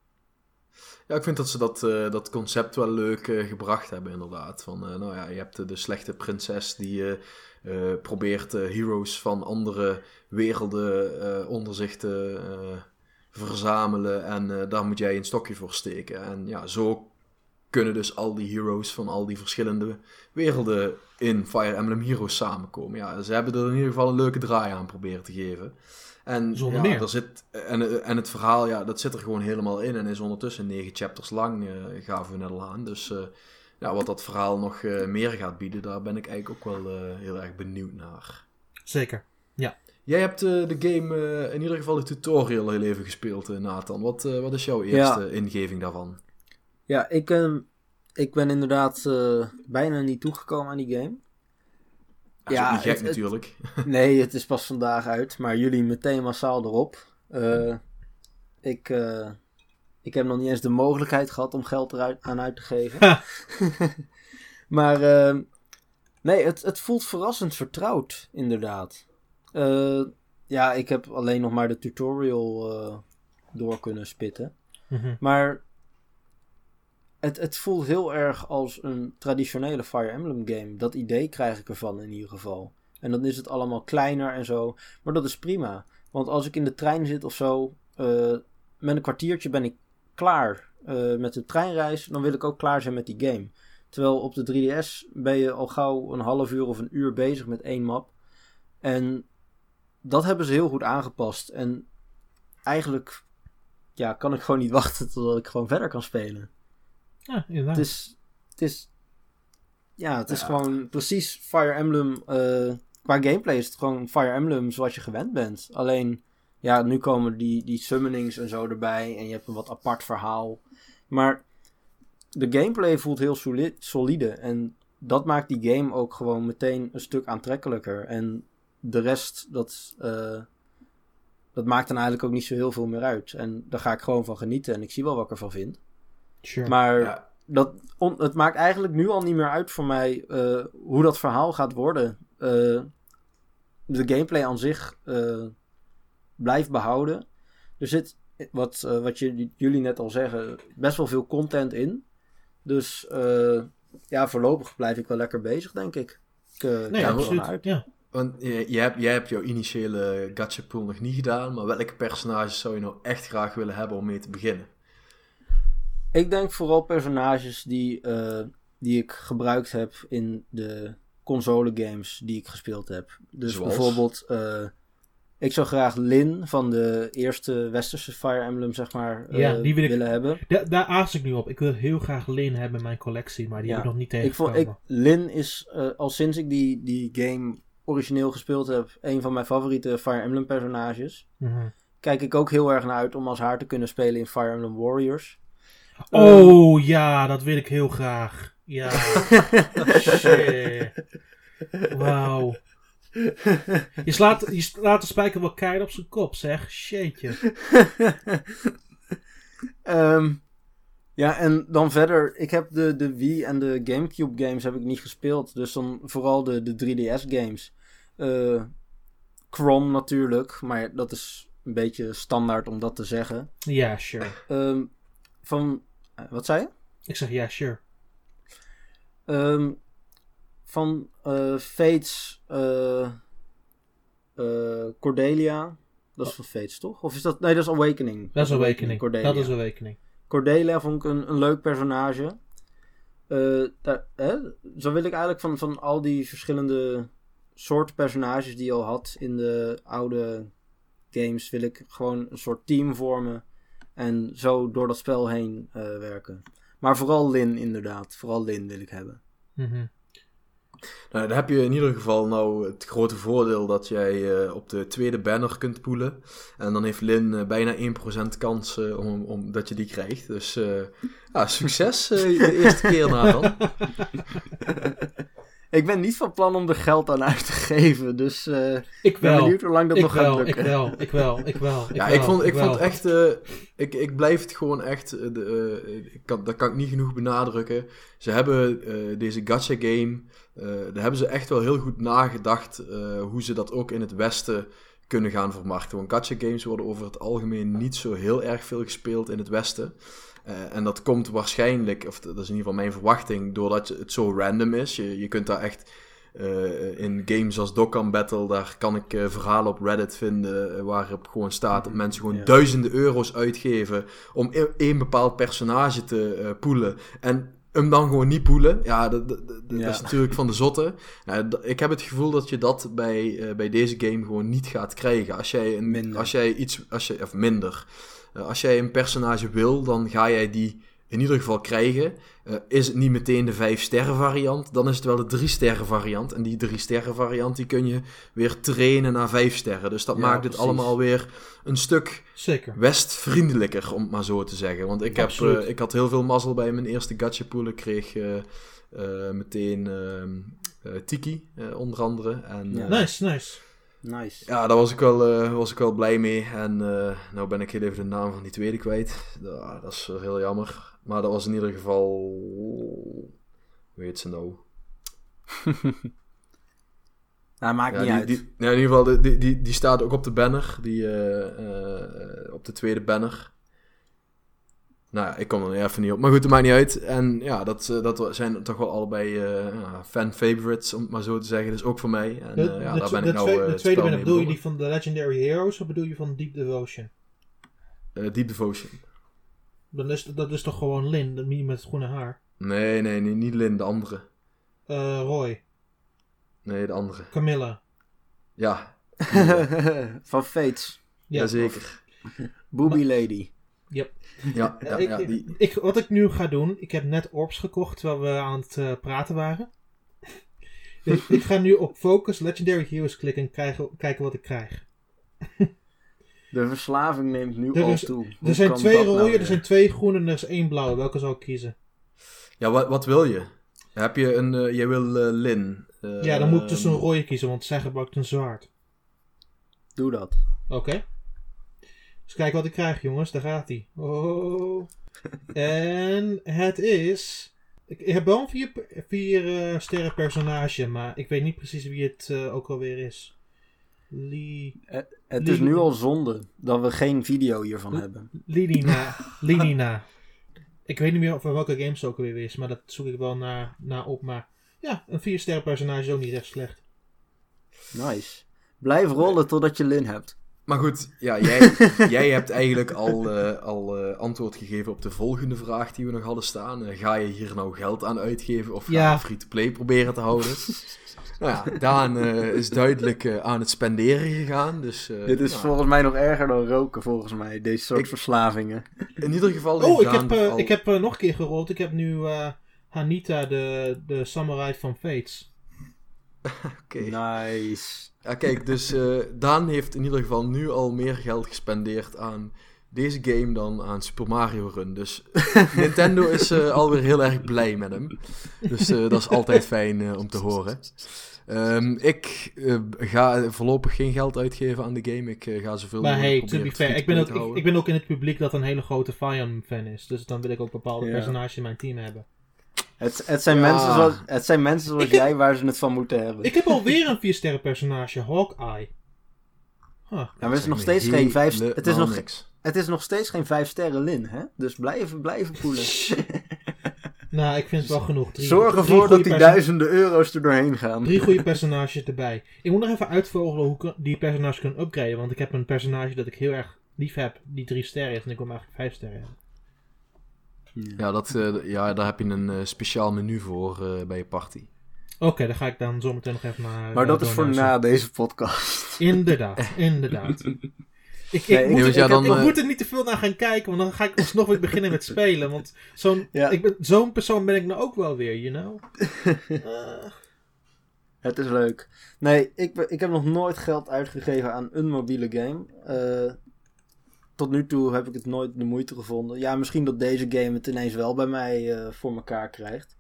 Ja, ik vind dat ze dat, uh, dat concept wel leuk uh, gebracht hebben, inderdaad. Van, uh, nou ja, je hebt de slechte prinses die probeert heroes van andere werelden onder zich te verzamelen en daar moet jij een stokje voor steken. En ja, zo kunnen dus al die heroes van al die verschillende werelden in Fire Emblem Heroes samenkomen. Ja, ze hebben er in ieder geval een leuke draai aan proberen te geven. En, Zonder ja, meer. Er zit, en, en het verhaal, ja, dat zit er gewoon helemaal in en is ondertussen negen chapters lang, uh, gaven we net al aan. Dus uh, ja, wat dat verhaal nog uh, meer gaat bieden, daar ben ik eigenlijk ook wel heel erg benieuwd naar. Zeker, ja. Jij hebt uh, de game, uh, in ieder geval de tutorial heel even gespeeld, uh, Nathan. Wat, wat is jouw eerste ja. ingeving daarvan? Ja, ik, ehm, ik ben inderdaad bijna niet toegekomen aan die game. Ja, ja niet gek het, natuurlijk. Het, nee, het is pas vandaag uit, maar jullie meteen massaal erop. ik, ik heb nog niet eens de mogelijkheid gehad om geld eruit aan uit te geven. maar ehm, nee, het, het voelt verrassend vertrouwd, inderdaad. Eh, ja, ik heb alleen nog maar de tutorial eh, door kunnen spitten. Mhm. Maar het, het voelt heel erg als een traditionele Fire Emblem game. Dat idee krijg ik ervan in ieder geval. En dan is het allemaal kleiner en zo. Maar dat is prima. Want als ik in de trein zit of zo, eh, met een kwartiertje ben ik klaar eh, met de treinreis. Dan wil ik ook klaar zijn met die game. Terwijl op de 3DS ben je al gauw een half uur of een uur bezig met één map. En dat hebben ze heel goed aangepast. En eigenlijk ja, kan ik gewoon niet wachten totdat ik gewoon verder kan spelen. Ja, inderdaad. Het is, het is, ja, het is Ja. gewoon precies Fire Emblem. eh, qua gameplay is het gewoon Fire Emblem zoals je gewend bent. Alleen, ja, nu komen die, die summonings en zo erbij. En je hebt een wat apart verhaal. Maar de gameplay voelt heel soli- solide. En dat maakt die game ook gewoon meteen een stuk aantrekkelijker. En de rest, dat, eh, dat maakt dan eigenlijk ook niet zo heel veel meer uit. En daar ga ik gewoon van genieten. En ik zie wel wat ik ervan vind. Sure. Maar Ja. dat, on- het maakt eigenlijk nu al niet meer uit voor mij eh, hoe dat verhaal gaat worden. Eh, de gameplay aan zich eh, blijft behouden. Er zit, wat, wat je, jullie net al zeggen, best wel veel content in. Dus eh, ja, voorlopig blijf ik wel lekker bezig, denk ik. Ik nee, absoluut. uit. Ja. Want je, je hebt, jij hebt jouw initiële gacha pool nog niet gedaan, maar welke personages zou je nou echt graag willen hebben om mee te beginnen? Ik denk vooral personages die, eh, die ik gebruikt heb in de console games die ik gespeeld heb. Dus Zoals? bijvoorbeeld, eh, ik zou graag Lin van de eerste westerse Fire Emblem, zeg maar, eh, Ja, die wil ik- willen hebben. Da- daar aas ik nu op. Ik wil heel graag Lin hebben in mijn collectie, maar die Ja. heb ik nog niet Ik vond, tegengekomen. ik, Lin is eh, al sinds ik die, die game origineel gespeeld heb, een van mijn favoriete Fire Emblem personages. Mhm. Kijk ik ook heel erg naar uit om als haar te kunnen spelen in Fire Emblem Warriors. Oh ja, dat wil ik heel graag. Ja. Shit. Wauw. Je slaat, je slaat de spijker wel keihard op zijn kop, zeg. Shitje. Ehm, ja, en dan verder, ik heb de, de Wii en de Gamecube games heb ik niet gespeeld. Dus dan vooral de, de 3DS games. Eh Crom natuurlijk, maar dat is een beetje standaard om dat te zeggen. Ja, sure. Ehm, van, wat zei je? Ik zeg ja, sure. Ehm, van eh Fates eh, eh, Cordelia. Dat is van Fates, toch? Of is dat... Nee, dat is Awakening. Dat is Awakening. Cordelia. Dat is Awakening. Cordelia vond ik een, een leuk personage. Eh, daar, hè? Zo wil ik eigenlijk van, van al die verschillende soorten personages die je al had in de oude games, wil ik gewoon een soort team vormen. En zo door dat spel heen eh, werken. Maar vooral Lin, inderdaad. Vooral Lin wil ik hebben. Mhm. Nou, dan heb je in ieder geval nou het grote voordeel dat jij eh, op de tweede banner kunt poelen. En dan heeft Lin eh, bijna 1% kans eh, om, om, dat je die krijgt. Dus eh, ja, succes eh, de eerste keer na dan. ik ben niet van plan om er geld aan uit te geven. Dus eh, Ik ik ben wel. benieuwd hoe lang dat Ik nog gaat wel, ik lukken. wel, ik wel, ik wel. ja, wel, ik vond, ik wel. vond echt, eh, ik, ik blijf het gewoon echt, eh, de, ik kan, dat kan ik niet genoeg benadrukken. Ze hebben deze gacha game, daar hebben ze echt wel heel goed nagedacht hoe ze dat ook in het Westen kunnen gaan vermarkten. Want gacha games worden over het algemeen niet zo heel erg veel gespeeld in het Westen. Eh, en dat komt waarschijnlijk, of dat is in ieder geval mijn verwachting, doordat het zo random is. Je, je kunt daar echt eh, in games als Dokkan Battle, daar kan ik eh, verhalen op Reddit vinden waarop gewoon staat dat mensen gewoon Ja. duizenden euro's uitgeven om e- één bepaald personage te poelen. En hem dan gewoon niet poelen. Ja, dat, dat, dat- dat Ja. is natuurlijk van de zotte. Nou, ik heb het gevoel dat je dat bij, bij deze game gewoon niet gaat krijgen. Als jij, een, Minder. Als jij iets, als je, of minder. Eh, als jij een personage wil, dan ga jij die in ieder geval krijgen. Eh, is het niet meteen de 5 sterren variant, dan is het wel de 3 sterren variant. En die 3 sterren variant die kun je weer trainen naar 5 sterren. Dus dat Ja, maakt het allemaal weer een stuk Zeker. westvriendelijker, om het maar zo te zeggen. Want ik, heb, eh, ik had heel veel mazzel bij mijn eerste gacha pool. Ik kreeg meteen ehm, eh, Tiki, eh, onder andere. En, Ja. Nice, nice. Nice. ja, daar was ik wel, eh, was ik wel blij mee. En eh nou ben ik heel even de naam van die tweede kwijt. Ja, dat is heel jammer. Maar dat was in ieder geval... Hoe heet ze nou? Nou, maakt Ja, niet die, uit. die, nou, in ieder geval, die, die, die, staat ook op de banner. Die, eh, op de tweede banner. Nou ja, ik kom er even niet op. Maar goed, het maakt niet uit. En ja, dat, eh, dat zijn toch wel allebei eh, ja, fan-favorites, om het maar zo te zeggen. Dus ook voor mij. En De, eh, ja, de daar ben de ik nou eh, de het tweede ben, bedoel je die van The Legendary Heroes of bedoel je van Deep Devotion? Eh, Deep Devotion. Dan is, dat is toch gewoon Lin, dat niet met het groene haar. Nee, nee, nee, niet Lin, de andere. Eh, Roy, Nee, de andere. Camilla. Ja, Van Fates. Ja. jazeker. Booby Lady. Ja, ja, ik, ja, die, ik, wat ik nu ga doen, ik heb net orbs gekocht terwijl we aan het eh, praten waren. Dus ik ga nu op Focus Legendary Heroes klikken en krijgen, kijken wat ik krijg. De verslaving neemt nu Er al is- toe. Hoe Er zijn twee nou rode, weer? er zijn twee groene en er is één blauwe. Welke zal ik kiezen? ja wat, wat wil je? Heb je een... eh, jij wil eh, Lin. Eh, ja, dan moet ik dus een rode kiezen, want zij gebruikt een zwaard. Doe dat. Oké. Dus kijk wat ik krijg, jongens. Daar gaat hij. Oh. en het is... Ik heb wel een vier, vier eh, sterren personage, maar ik weet niet precies wie het eh, ook alweer is. Lee... Het is nu al zonde dat we geen video hiervan hebben. Lidina. Lidina. Ik weet niet meer van welke games het ook alweer is, maar dat zoek ik wel naar, naar op. Maar ja, een vier sterren personage is ook niet echt slecht. Nice. Blijf rollen totdat je Lin hebt. Maar goed, ja, jij, jij hebt eigenlijk al, eh, al eh, antwoord gegeven op de volgende vraag die we nog hadden staan. Eh, ga je hier nou geld aan uitgeven of ga Ja. je free-to-play proberen te houden? nou ja, Daan eh, is duidelijk aan het spenderen gegaan. Dus, eh, Dit is nou, volgens mij nog erger dan roken, volgens mij. Deze soort Ik- verslavingen. In ieder geval Oh, ik heb, al- ik heb nog een keer gerold. Ik heb nu eh, Hanita, de, de samurai van Fates. Oké. Nice. Ja, kijk, dus eh, Daan heeft in ieder geval nu al meer geld gespendeerd aan deze game dan aan Super Mario Run. Dus Nintendo is eh, alweer heel erg blij met hem. Dus eh, dat is altijd fijn eh, om te horen. Ehm, ik eh, ga voorlopig geen geld uitgeven aan de game. Ik ga zoveel Maar hey, to be fair, ik ben, ook, ik, ben ook in het publiek dat een hele grote Fire Emblem fan is. Dus dan wil ik ook bepaalde Ja. personages in mijn team hebben. Het, het, zijn, Ja. mensen zoals, het zijn mensen zoals heb- jij waar ze het van moeten hebben. Ik heb alweer een 4 sterren personage, Hawkeye. Huh. ja, maar het is nog steeds geen vijf... Het is, nog, niks. het is nog steeds geen vijf sterren Lin, hè? Dus blijven, blijven poelen. Nou, ik vind het wel genoeg. Drie, Zorg ervoor dat die duizenden euro's er doorheen gaan. Drie goede personages erbij. Ik moet nog even uitvogelen hoe ik die personages kan upgraden. Want ik heb een personage dat ik heel erg lief heb, die drie sterren is. En ik wil hem eigenlijk vijf sterren hebben. Ja, dat, eh, ja, daar heb je een eh, speciaal menu voor eh, bij je party. Oké, dan ga ik dan zometeen nog even naar. Maar dat is voor na deze podcast. Inderdaad, inderdaad. Ik, ik, Nee, moet, dus ja, dan, ik moet er niet te veel naar gaan kijken, want dan ga ik alsnog weer beginnen met spelen. Want zo'n Ja. ik ben- zo'n persoon ben ik nou ook wel weer, you know? Eh, Het is leuk. Nee, ik, ik heb nog nooit geld uitgegeven aan een mobiele game. Eh, tot nu toe heb ik het nooit de moeite gevonden. Ja, misschien dat deze game het ineens wel bij mij eh, voor elkaar krijgt.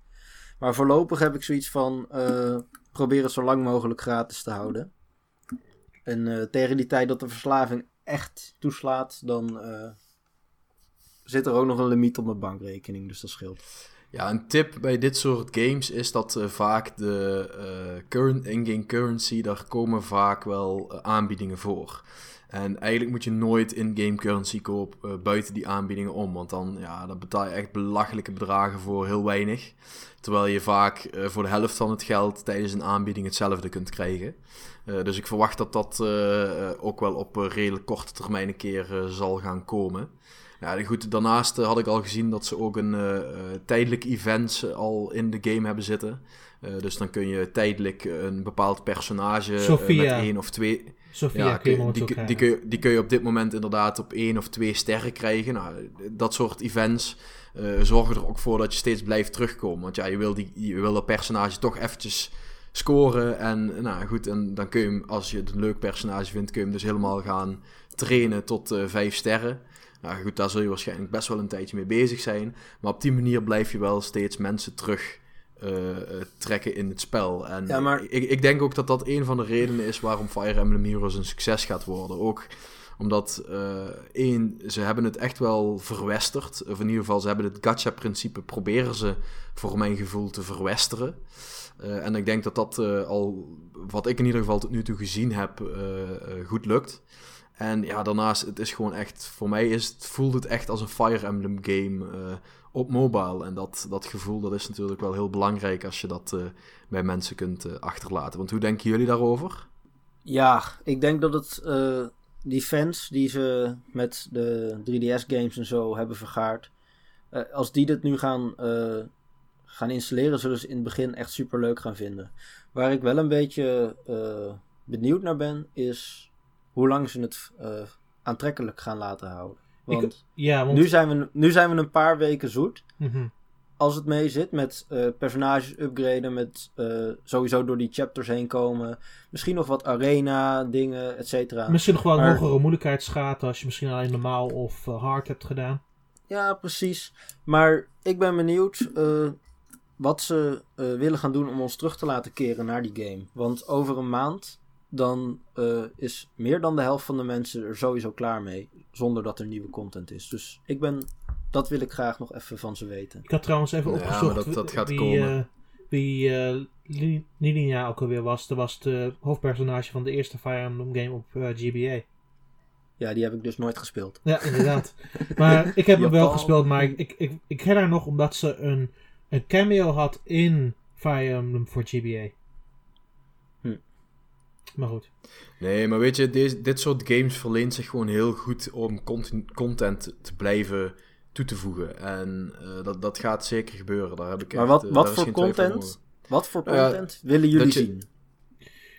Maar voorlopig heb ik zoiets van... eh, probeer het zo lang mogelijk gratis te houden. En eh, tegen die tijd dat de verslaving echt toeslaat... dan zit er ook nog een limiet op mijn bankrekening. Dus dat scheelt. Ja, een tip bij dit soort games is dat vaak de current in-game currency, daar komen vaak wel aanbiedingen voor. En eigenlijk moet je nooit in-game currency kopen eh, buiten die aanbiedingen om, want dan, ja, dan betaal je echt belachelijke bedragen voor heel weinig. Terwijl je vaak eh, voor de helft van het geld tijdens een aanbieding hetzelfde kunt krijgen. Eh, dus ik verwacht dat dat ook wel op redelijk korte termijn een keer zal gaan komen. Ja, goed, daarnaast had ik al gezien dat ze ook een tijdelijk events eh, al in de game hebben zitten. Dus dan kun je tijdelijk een bepaald personage Sophia. met één of twee... Sophia Ja, kun je die, die, krijgen. kun je, die kun je op dit moment inderdaad op één of twee sterren krijgen. Nou, dat soort events eh, zorgen er ook voor dat je steeds blijft terugkomen. Want ja, je wil, die, je wil dat personage toch eventjes scoren. En nou goed, en dan kun je hem, als je het een leuk personage vindt, kun je hem dus helemaal gaan trainen tot eh vijf sterren. Nou goed, daar zul je waarschijnlijk best wel een tijdje mee bezig zijn. Maar op die manier blijf je wel steeds mensen terug eh, eh, trekken in het spel. En Ja, maar- ik, ik denk ook dat dat een van de redenen is waarom Fire Emblem Heroes een succes gaat worden. Ook omdat, eh, één, ze hebben het echt wel verwesterd. Of in ieder geval, ze hebben het gacha-principe proberen ze voor mijn gevoel te verwesteren. En ik denk dat dat al wat ik in ieder geval tot nu toe gezien heb, goed lukt. En ja, daarnaast, het is gewoon echt, voor mij is het, voelt het echt als een Fire Emblem game op mobile. En dat, dat gevoel, dat is natuurlijk wel heel belangrijk als je dat bij mensen kunt achterlaten. Want hoe denken jullie daarover? Ja, ik denk dat het die fans die ze met de 3DS-games en zo hebben vergaard, als die dit nu gaan, gaan installeren, zullen ze in het begin echt super leuk gaan vinden. Waar ik wel een beetje benieuwd naar ben, is hoe lang ze het aantrekkelijk gaan laten houden. Want, ik, ja, want... Nu, zijn we, nu zijn we een paar weken zoet. Mm -hmm als het mee zit met uh, personages upgraden, met uh, sowieso door die chapters heen komen. Misschien nog wat arena dingen, et cetera. Misschien nog wel een hogere moeilijkheidsgraad als je misschien alleen normaal of uh, hard hebt gedaan. Ja, precies. Maar ik ben benieuwd wat ze willen gaan doen om ons terug te laten keren naar die game. Want over een maand dan is meer dan de helft van de mensen er sowieso klaar mee. Zonder dat er nieuwe content is. Dus ik ben dat wil ik graag nog even van ze weten. Ik had trouwens even opgezocht dat, dat gaat wie, komen. Uh, wie uh, Lilia ook alweer was. Dat was de hoofdpersonage van de eerste Fire Emblem game op uh, eh, GBA. Ja, die heb ik dus nooit gespeeld. Ja, inderdaad. maar ik heb hem wel gespeeld, maar ik, ik, ik, ik ken haar nog omdat ze een, een cameo had in Fire Emblem voor GBA. Maar goed. Nee, maar weet je, dit, dit soort games verleent zich gewoon heel goed om content te blijven toe te voegen. En uh, dat, dat gaat zeker gebeuren. Daar heb ik maar wat, uh, wat, voor content, wat voor content willen jullie zien?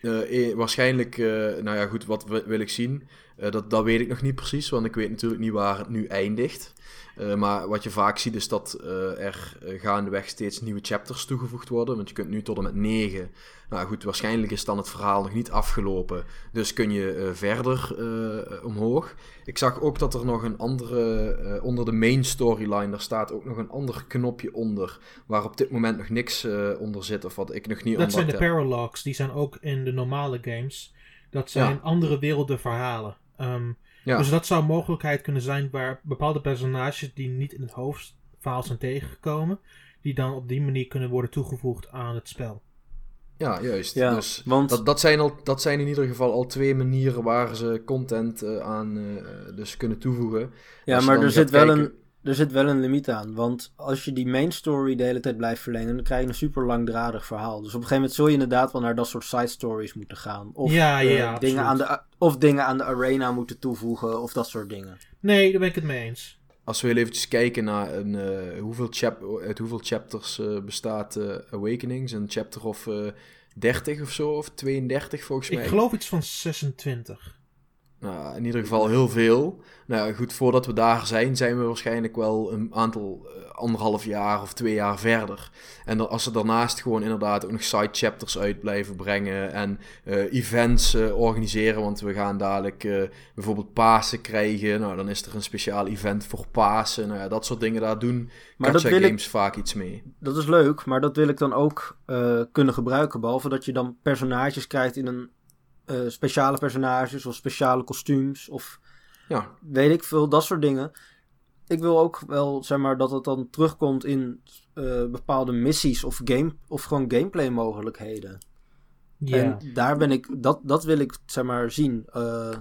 Uh, waarschijnlijk, nou ja, goed, wat wil ik zien? Dat, dat weet ik nog niet precies, want ik weet natuurlijk niet waar het nu eindigt. Uh, maar wat je vaak ziet is dat uh, er gaandeweg steeds nieuwe chapters toegevoegd worden. Want je kunt nu tot en met 9 nou goed, waarschijnlijk is dan het verhaal nog niet afgelopen. Dus kun je verder omhoog. Ik zag ook dat er nog een andere, onder de main storyline, daar staat ook nog een ander knopje onder. Waar op dit moment nog niks onder zit of wat ik nog niet Dat zijn de paralogs, die zijn ook in de normale games. Dat zijn ja. andere werelden verhalen. Um, ja. Dus dat zou een mogelijkheid kunnen zijn waar bepaalde personages die niet in het hoofdverhaal zijn tegengekomen, die dan op die manier kunnen worden toegevoegd aan het spel. Ja, juist. Ja, dus want... dat, dat, zijn al, dat zijn in ieder geval al twee manieren waar ze content uh, aan uh, dus kunnen toevoegen. Ja, maar er zit, wel een, er zit wel een limiet aan. Want als je die main story de hele tijd blijft verlengen, dan krijg je een super langdradig verhaal. Dus op een gegeven moment zul je inderdaad wel naar dat soort side stories moeten gaan. Of, ja, ja, uh, dingen, aan de, of dingen aan de arena moeten toevoegen, of dat soort dingen. Nee, daar ben ik het mee eens. Als we heel eventjes kijken naar een, uh, hoeveel, chap uit hoeveel chapters uh, bestaat uh, Awakenings, een chapter of 30 of zo, of 32 volgens mij. Ik geloof iets van 26. Nou, in ieder geval heel veel. Nou goed, voordat we daar zijn, zijn we waarschijnlijk wel een aantal, uh, anderhalf jaar of twee jaar verder. En als ze daarnaast gewoon inderdaad ook nog side chapters uit blijven brengen en uh, events uh, organiseren, want we gaan dadelijk bijvoorbeeld Pasen krijgen. Nou, dan is er een speciaal event voor Pasen. Nou ja, dat soort dingen daar doen maar dat wil Games ik, vaak iets mee. Dat is leuk, maar dat wil ik dan ook kunnen gebruiken. Behalve dat je dan personages krijgt in een uh, speciale personages of speciale kostuums of ja. weet ik veel, dat soort dingen. Ik wil ook wel, zeg maar, dat het dan terugkomt in uh, bepaalde missies of, game, of gewoon gameplay mogelijkheden. Ja. En daar ben ik, dat, dat wil ik, zeg maar, zien. Uh,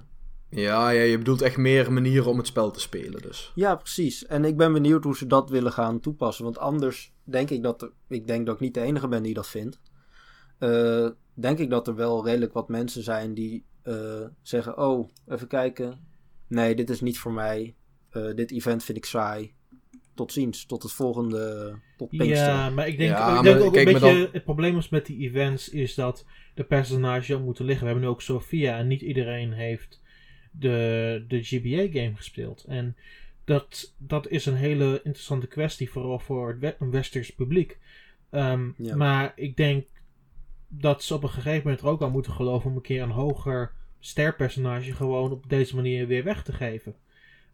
ja, ja, je bedoelt echt meer manieren om het spel te spelen dus. Ja, precies. En ik ben benieuwd hoe ze dat willen gaan toepassen. Want anders denk ik dat... Ik denk dat ik niet de enige ben die dat vindt. Uh, denk ik dat er wel redelijk wat mensen zijn die uh, zeggen: Oh, even kijken. Nee, dit is niet voor mij. Uh, dit event vind ik saai. Tot ziens, tot het volgende. Tot Ja, maar ik denk, ja, ik denk ook een beetje. Dan... Het probleem is met die events is dat de personages moeten liggen. We hebben nu ook Sophia en niet iedereen heeft de, de GBA-game gespeeld. En dat, dat is een hele interessante kwestie, vooral voor het westers publiek. Um, ja. Maar ik denk dat ze op een gegeven moment er ook aan moeten geloven om een keer een hoger sterpersonage gewoon op deze manier weer weg te geven.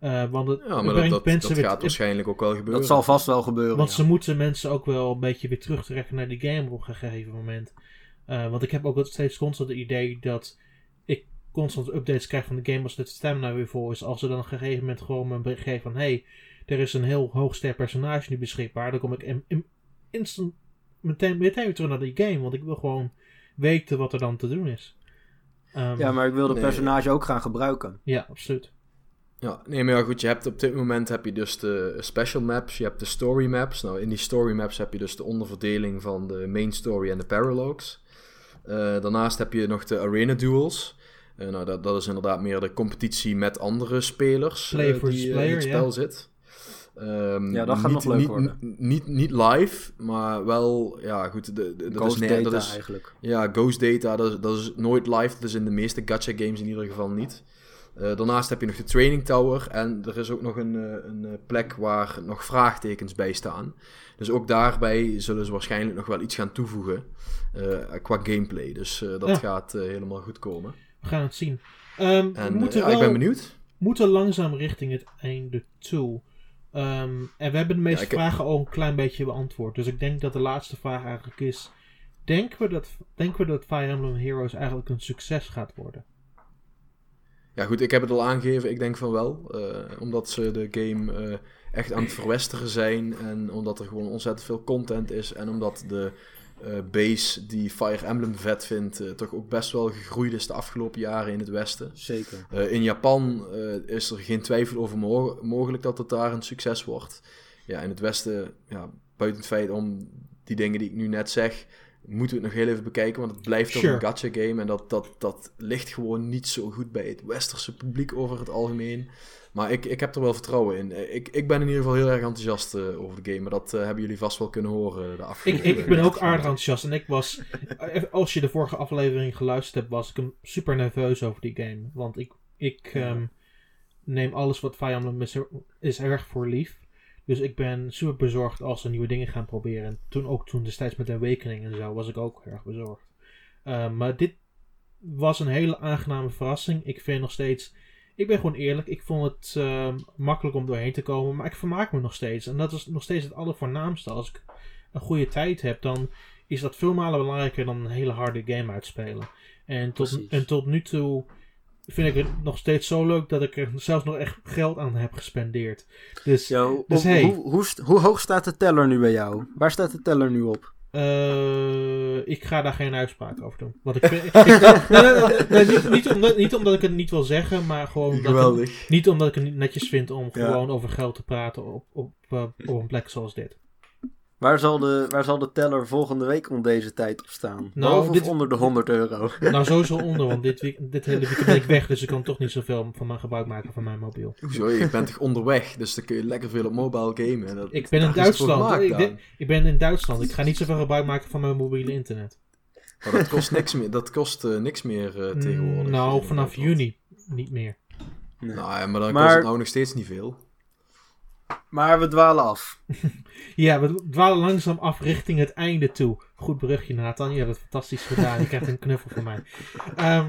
Uh, want het, ja, maar dat, dat, dat gaat waarschijnlijk ook wel gebeuren. Dat zal vast wel gebeuren. Want ze moeten mensen ook wel een beetje weer terugtrekken naar die game op een gegeven moment. Uh, want ik heb ook steeds constant het idee dat ik constant updates krijg van de game als het stamina weer vol is. Als ze dan op een gegeven moment gewoon een bericht geven van... Hey, er is een heel hoog ster personage nu beschikbaar. Dan kom ik in, in, instant meteen, meteen weer terug naar die game. Want ik wil gewoon weten wat er dan te doen is. Ehm, Ja, maar ik wil de Nee. personage ook gaan gebruiken. ja, absoluut. Ja, nee, maar ja, goed, je hebt op dit moment heb je dus de special maps, je hebt de story maps. Nou, in die story maps heb je dus de onderverdeling van de main story en de paralogs. Eh, daarnaast heb je nog de arena duels. Eh, nou, dat, dat is inderdaad meer de competitie met andere spelers Player versus die player, in het spel zit. Ehm, Ja, dat gaat niet- nog leuk niet, worden. Niet, niet, niet live, maar wel, ja goed, de, de, dat Ghost is, nee, data dat is, eigenlijk. ja, Ghost Data, dat is, dat is nooit live. Dat is in de meeste gacha games in ieder geval niet. Eh, daarnaast heb je nog de Training Tower. En er is ook nog een, eh, een eh, plek waar nog vraagtekens bij staan. Dus ook daarbij zullen ze waarschijnlijk nog wel iets gaan toevoegen. eh, qua gameplay. Dus eh, dat Ja. gaat helemaal goed komen. We gaan het zien. Ehm, we En moeten ja, wel, ik ben benieuwd. moeten langzaam richting het einde toe. Ehm, en we hebben de meeste vragen al een klein beetje beantwoord. Dus ik denk dat de laatste vraag eigenlijk is... Denken we dat, denken we dat Fire Emblem Heroes eigenlijk een succes gaat worden? Ja, goed, ik heb het al aangegeven. Ik denk van wel. eh, omdat ze de game eh, echt aan het verwesteren zijn. En omdat er gewoon ontzettend veel content is. En omdat de eh, base die Fire Emblem vet vindt. eh, toch ook best wel gegroeid is de afgelopen jaren in het Westen. Zeker. Eh, in Japan is er geen twijfel over mo- mogelijk dat het daar een succes wordt. Ja, in het Westen, ja, buiten het feit om die dingen die ik nu net zeg, moeten we het nog heel even bekijken. Want het blijft toch Sure. een gacha game. En dat, dat, dat ligt gewoon niet zo goed bij het westerse publiek over het algemeen. Maar ik, ik heb er wel vertrouwen in. Eh, Ik, ik ben in ieder geval heel erg enthousiast eh, over de game. Maar dat eh, hebben jullie vast wel kunnen horen de Ik, afgelopen ik ben ook aardig enthousiast. En ik was... Als je de vorige aflevering geluisterd hebt, was ik hem super nerveus over die game. Want ik, ik Ja. ehm, neem alles wat Fire Emblem is, is erg voor lief. Dus ik ben super bezorgd als ze nieuwe dingen gaan proberen. En toen ook toen destijds met Awakening en zo was ik ook erg bezorgd. Eh, maar dit was een hele aangename verrassing. Ik vind nog steeds... Ik ben gewoon eerlijk. Ik vond het ehm, makkelijk om doorheen te komen. Maar ik vermaak me nog steeds. En dat is nog steeds het allervoornaamste. Als ik een goede tijd heb, dan is dat veel malen belangrijker dan een hele harde game uitspelen. En tot, Precies. en tot nu toe vind ik het nog steeds zo leuk dat ik er zelfs nog echt geld aan heb gespendeerd. Dus Yo, Dus hoe, hey. hoe, hoe, hoog staat de teller nu bij jou? Waar staat de teller nu op? eh, ik ga daar geen uitspraak over doen. Want ik vind, ik, nee, nee, nee, nee, niet, niet, omdat, niet omdat ik het niet wil zeggen, maar gewoon omdat ik, Geweldig. niet omdat ik het niet netjes vind om Ja. gewoon over geld te praten op, op, eh, op een plek zoals dit. Waar zal, de, waar zal de teller volgende week om deze tijd op staan? Nou, Boven dit- of onder de 100 euro? Nou, sowieso onder, want dit, week- dit hele weekend ben ik weg, dus ik kan toch niet zoveel van mijn gebruik maken van mijn mobiel. Hoezo? Je bent toch onderweg? Dus dan kun je lekker veel op mobile gamen. Dat, Ik ben in Duitsland. gemaakt Ik, dan. ben- ik ben in Duitsland. Ik ga niet zoveel gebruik maken van mijn mobiele internet. Maar dat kost niks meer, dat kost, eh, niks meer eh, tegenwoordig. Nou, vanaf juni niet meer. Nee. Nou ja, maar dan Maar- kost het nou nog steeds niet veel. Maar we dwalen af. Ja, we dwalen langzaam af richting het einde toe. Goed brugje, Nathan. Je hebt het fantastisch gedaan. Je krijgt een knuffel van mij. Ehm,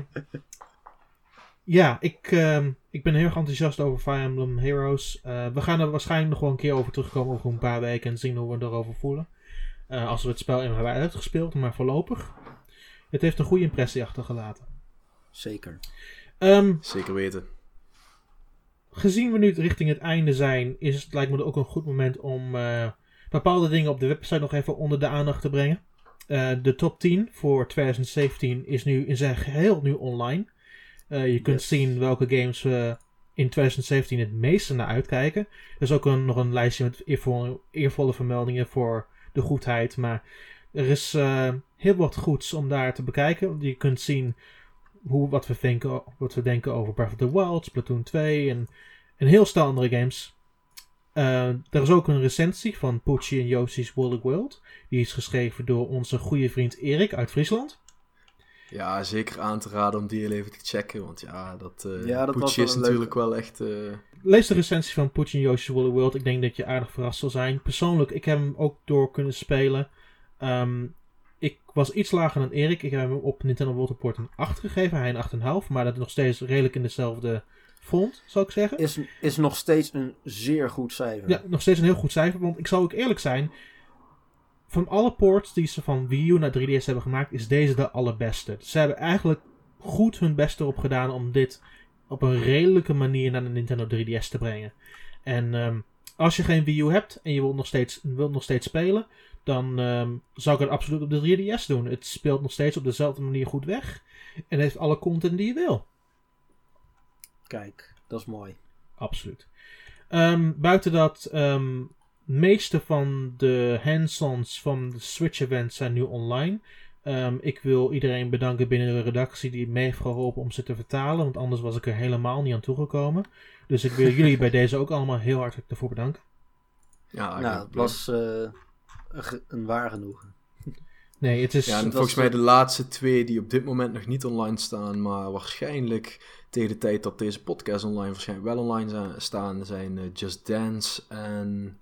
ja, ik, ehm, ik ben heel erg enthousiast over Fire Emblem Heroes. Eh, we gaan er waarschijnlijk nog wel een keer over terugkomen over een paar weken en zien hoe we erover voelen. Eh, als we het spel eenmaal hebben uitgespeeld, maar voorlopig. Het heeft een goede impressie achtergelaten. Zeker. Ehm, Zeker weten. Gezien we nu richting het einde zijn, is het lijkt me ook een goed moment om eh, bepaalde dingen op de website nog even onder de aandacht te brengen. Eh, de top 10 voor 2017 is nu in zijn geheel nu online. Eh, je kunt Yes. zien welke games we in 2017 het meeste naar uitkijken. Er is ook een, nog een lijstje met eervolle, eervolle vermeldingen voor de goedheid. Maar er is heel wat goeds om daar te bekijken. Je kunt zien hoe, wat, we denken, wat we denken over Breath of the Wild, Splatoon 2 en een heel stel andere games. Eh, er is ook een recensie van Pucci en Yoshi's Woolly World. Die is geschreven door onze goede vriend Erik uit Friesland. Ja, zeker aan te raden om die even te checken. Want ja, dat, eh Ja, dat is natuurlijk wel echt... eh, Lees de recensie van Pucci en Yoshi's Woolly World. Ik denk dat je aardig verrast zal zijn. Persoonlijk, ik heb hem ook door kunnen spelen. Ehm, ik was iets lager dan Erik. Ik heb hem op Nintendo World Report een 8 gegeven. Hij een 8,5. Maar dat is nog steeds redelijk in dezelfde front, zou ik zeggen. Is, is nog steeds een zeer goed cijfer. Ja, nog steeds een heel goed cijfer. Want ik zal ook eerlijk zijn. Van alle ports die ze van Wii U naar 3DS hebben gemaakt, is deze de allerbeste. Ze hebben eigenlijk goed hun best erop gedaan om dit op een redelijke manier naar de Nintendo 3DS te brengen. En ehm, als je geen Wii U hebt en je wilt nog steeds, wilt nog steeds spelen, dan ehm, zou ik het absoluut op de 3DS doen. Het speelt nog steeds op dezelfde manier goed weg. En heeft alle content die je wil. Kijk, dat is mooi. Absoluut. Ehm, buiten dat, ehm meeste van de hands-ons van de Switch events zijn nu online. Ehm, ik wil iedereen bedanken binnen de redactie die mee heeft geholpen om ze te vertalen. Want anders was ik er helemaal niet aan toegekomen. Dus ik wil jullie bij deze ook allemaal heel hartelijk ervoor bedanken. Ja, nou, het was eh, een een waar genoegen. Nee, het is... Ja, volgens mij de laatste twee die op dit moment nog niet online staan, maar waarschijnlijk tegen de tijd dat deze podcast online waarschijnlijk wel online zijn, staan, zijn eh, Just Dance en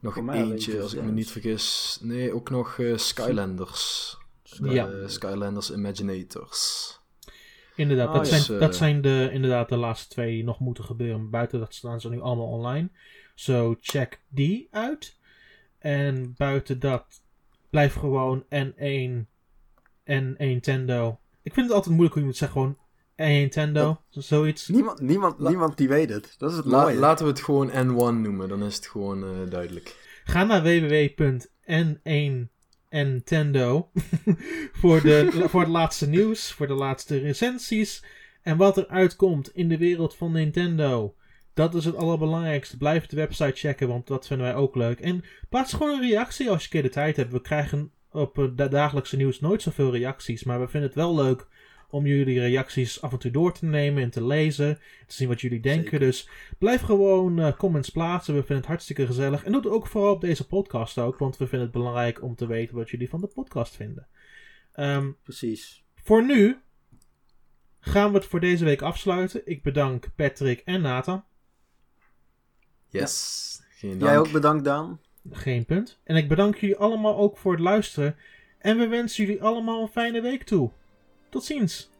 nog alleen eentje, als ik me niet vergis. Nee, ook nog eh, Skylanders. Ja. Eh, Skylanders Imaginators. Inderdaad, dat, ja. zijn, dat zijn de, inderdaad de laatste twee die nog moeten gebeuren. Buiten dat staan ze nu allemaal online. Zo check die uit. En buiten dat blijf gewoon N1 en Nintendo. Ik vind het altijd moeilijk hoe je moet zeggen gewoon en Nintendo. Zoiets. Niemand, niemand, La- niemand die weet het. Dat is het La- mooie. laten we het gewoon N1 noemen, dan is het gewoon eh, duidelijk. Ga naar www.n1nintendo voor, de, voor het laatste nieuws, voor de laatste recensies en wat er uitkomt in de wereld van Nintendo. Dat is het allerbelangrijkste. Blijf de website checken, want dat vinden wij ook leuk. En plaats gewoon een reactie als je een keer de tijd hebt. We krijgen op het da- dagelijkse nieuws nooit zoveel reacties, maar we vinden het wel leuk om jullie reacties af en toe door te nemen en te lezen. Te zien wat jullie denken. Zeker. Dus blijf gewoon eh, comments plaatsen. We vinden het hartstikke gezellig. En doe het ook vooral op deze podcast ook. Want we vinden het belangrijk om te weten wat jullie van de podcast vinden. Ehm, Precies. voor nu gaan we het voor deze week afsluiten. Ik bedank Patrick en Nathan. Yes. Geen dank. Jij ook bedankt, Daan. Geen punt. En ik bedank jullie allemaal ook voor het luisteren. En we wensen jullie allemaal een fijne week toe. Tot ziens.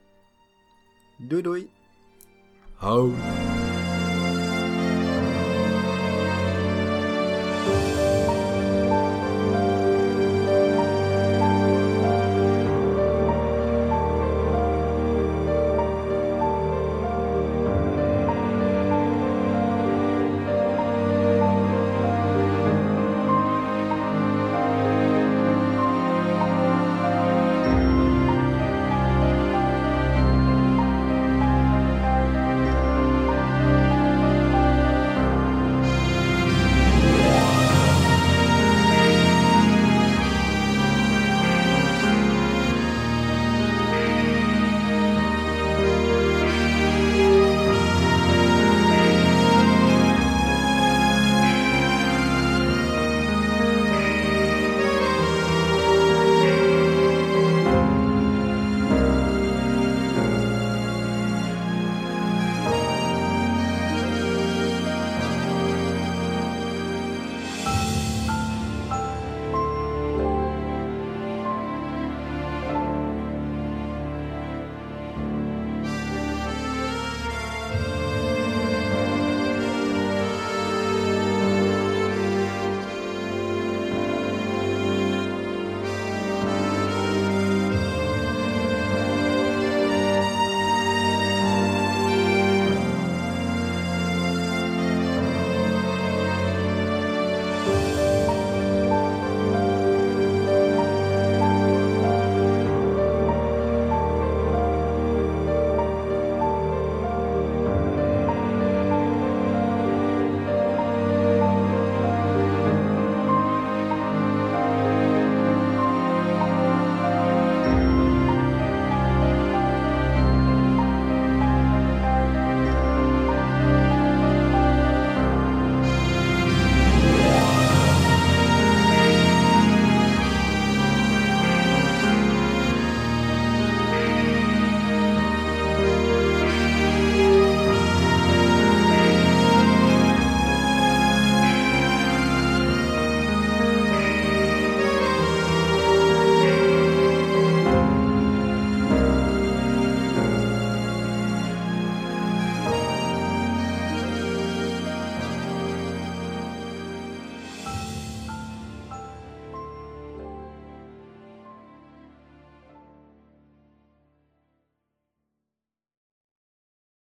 Doei doei. Hou.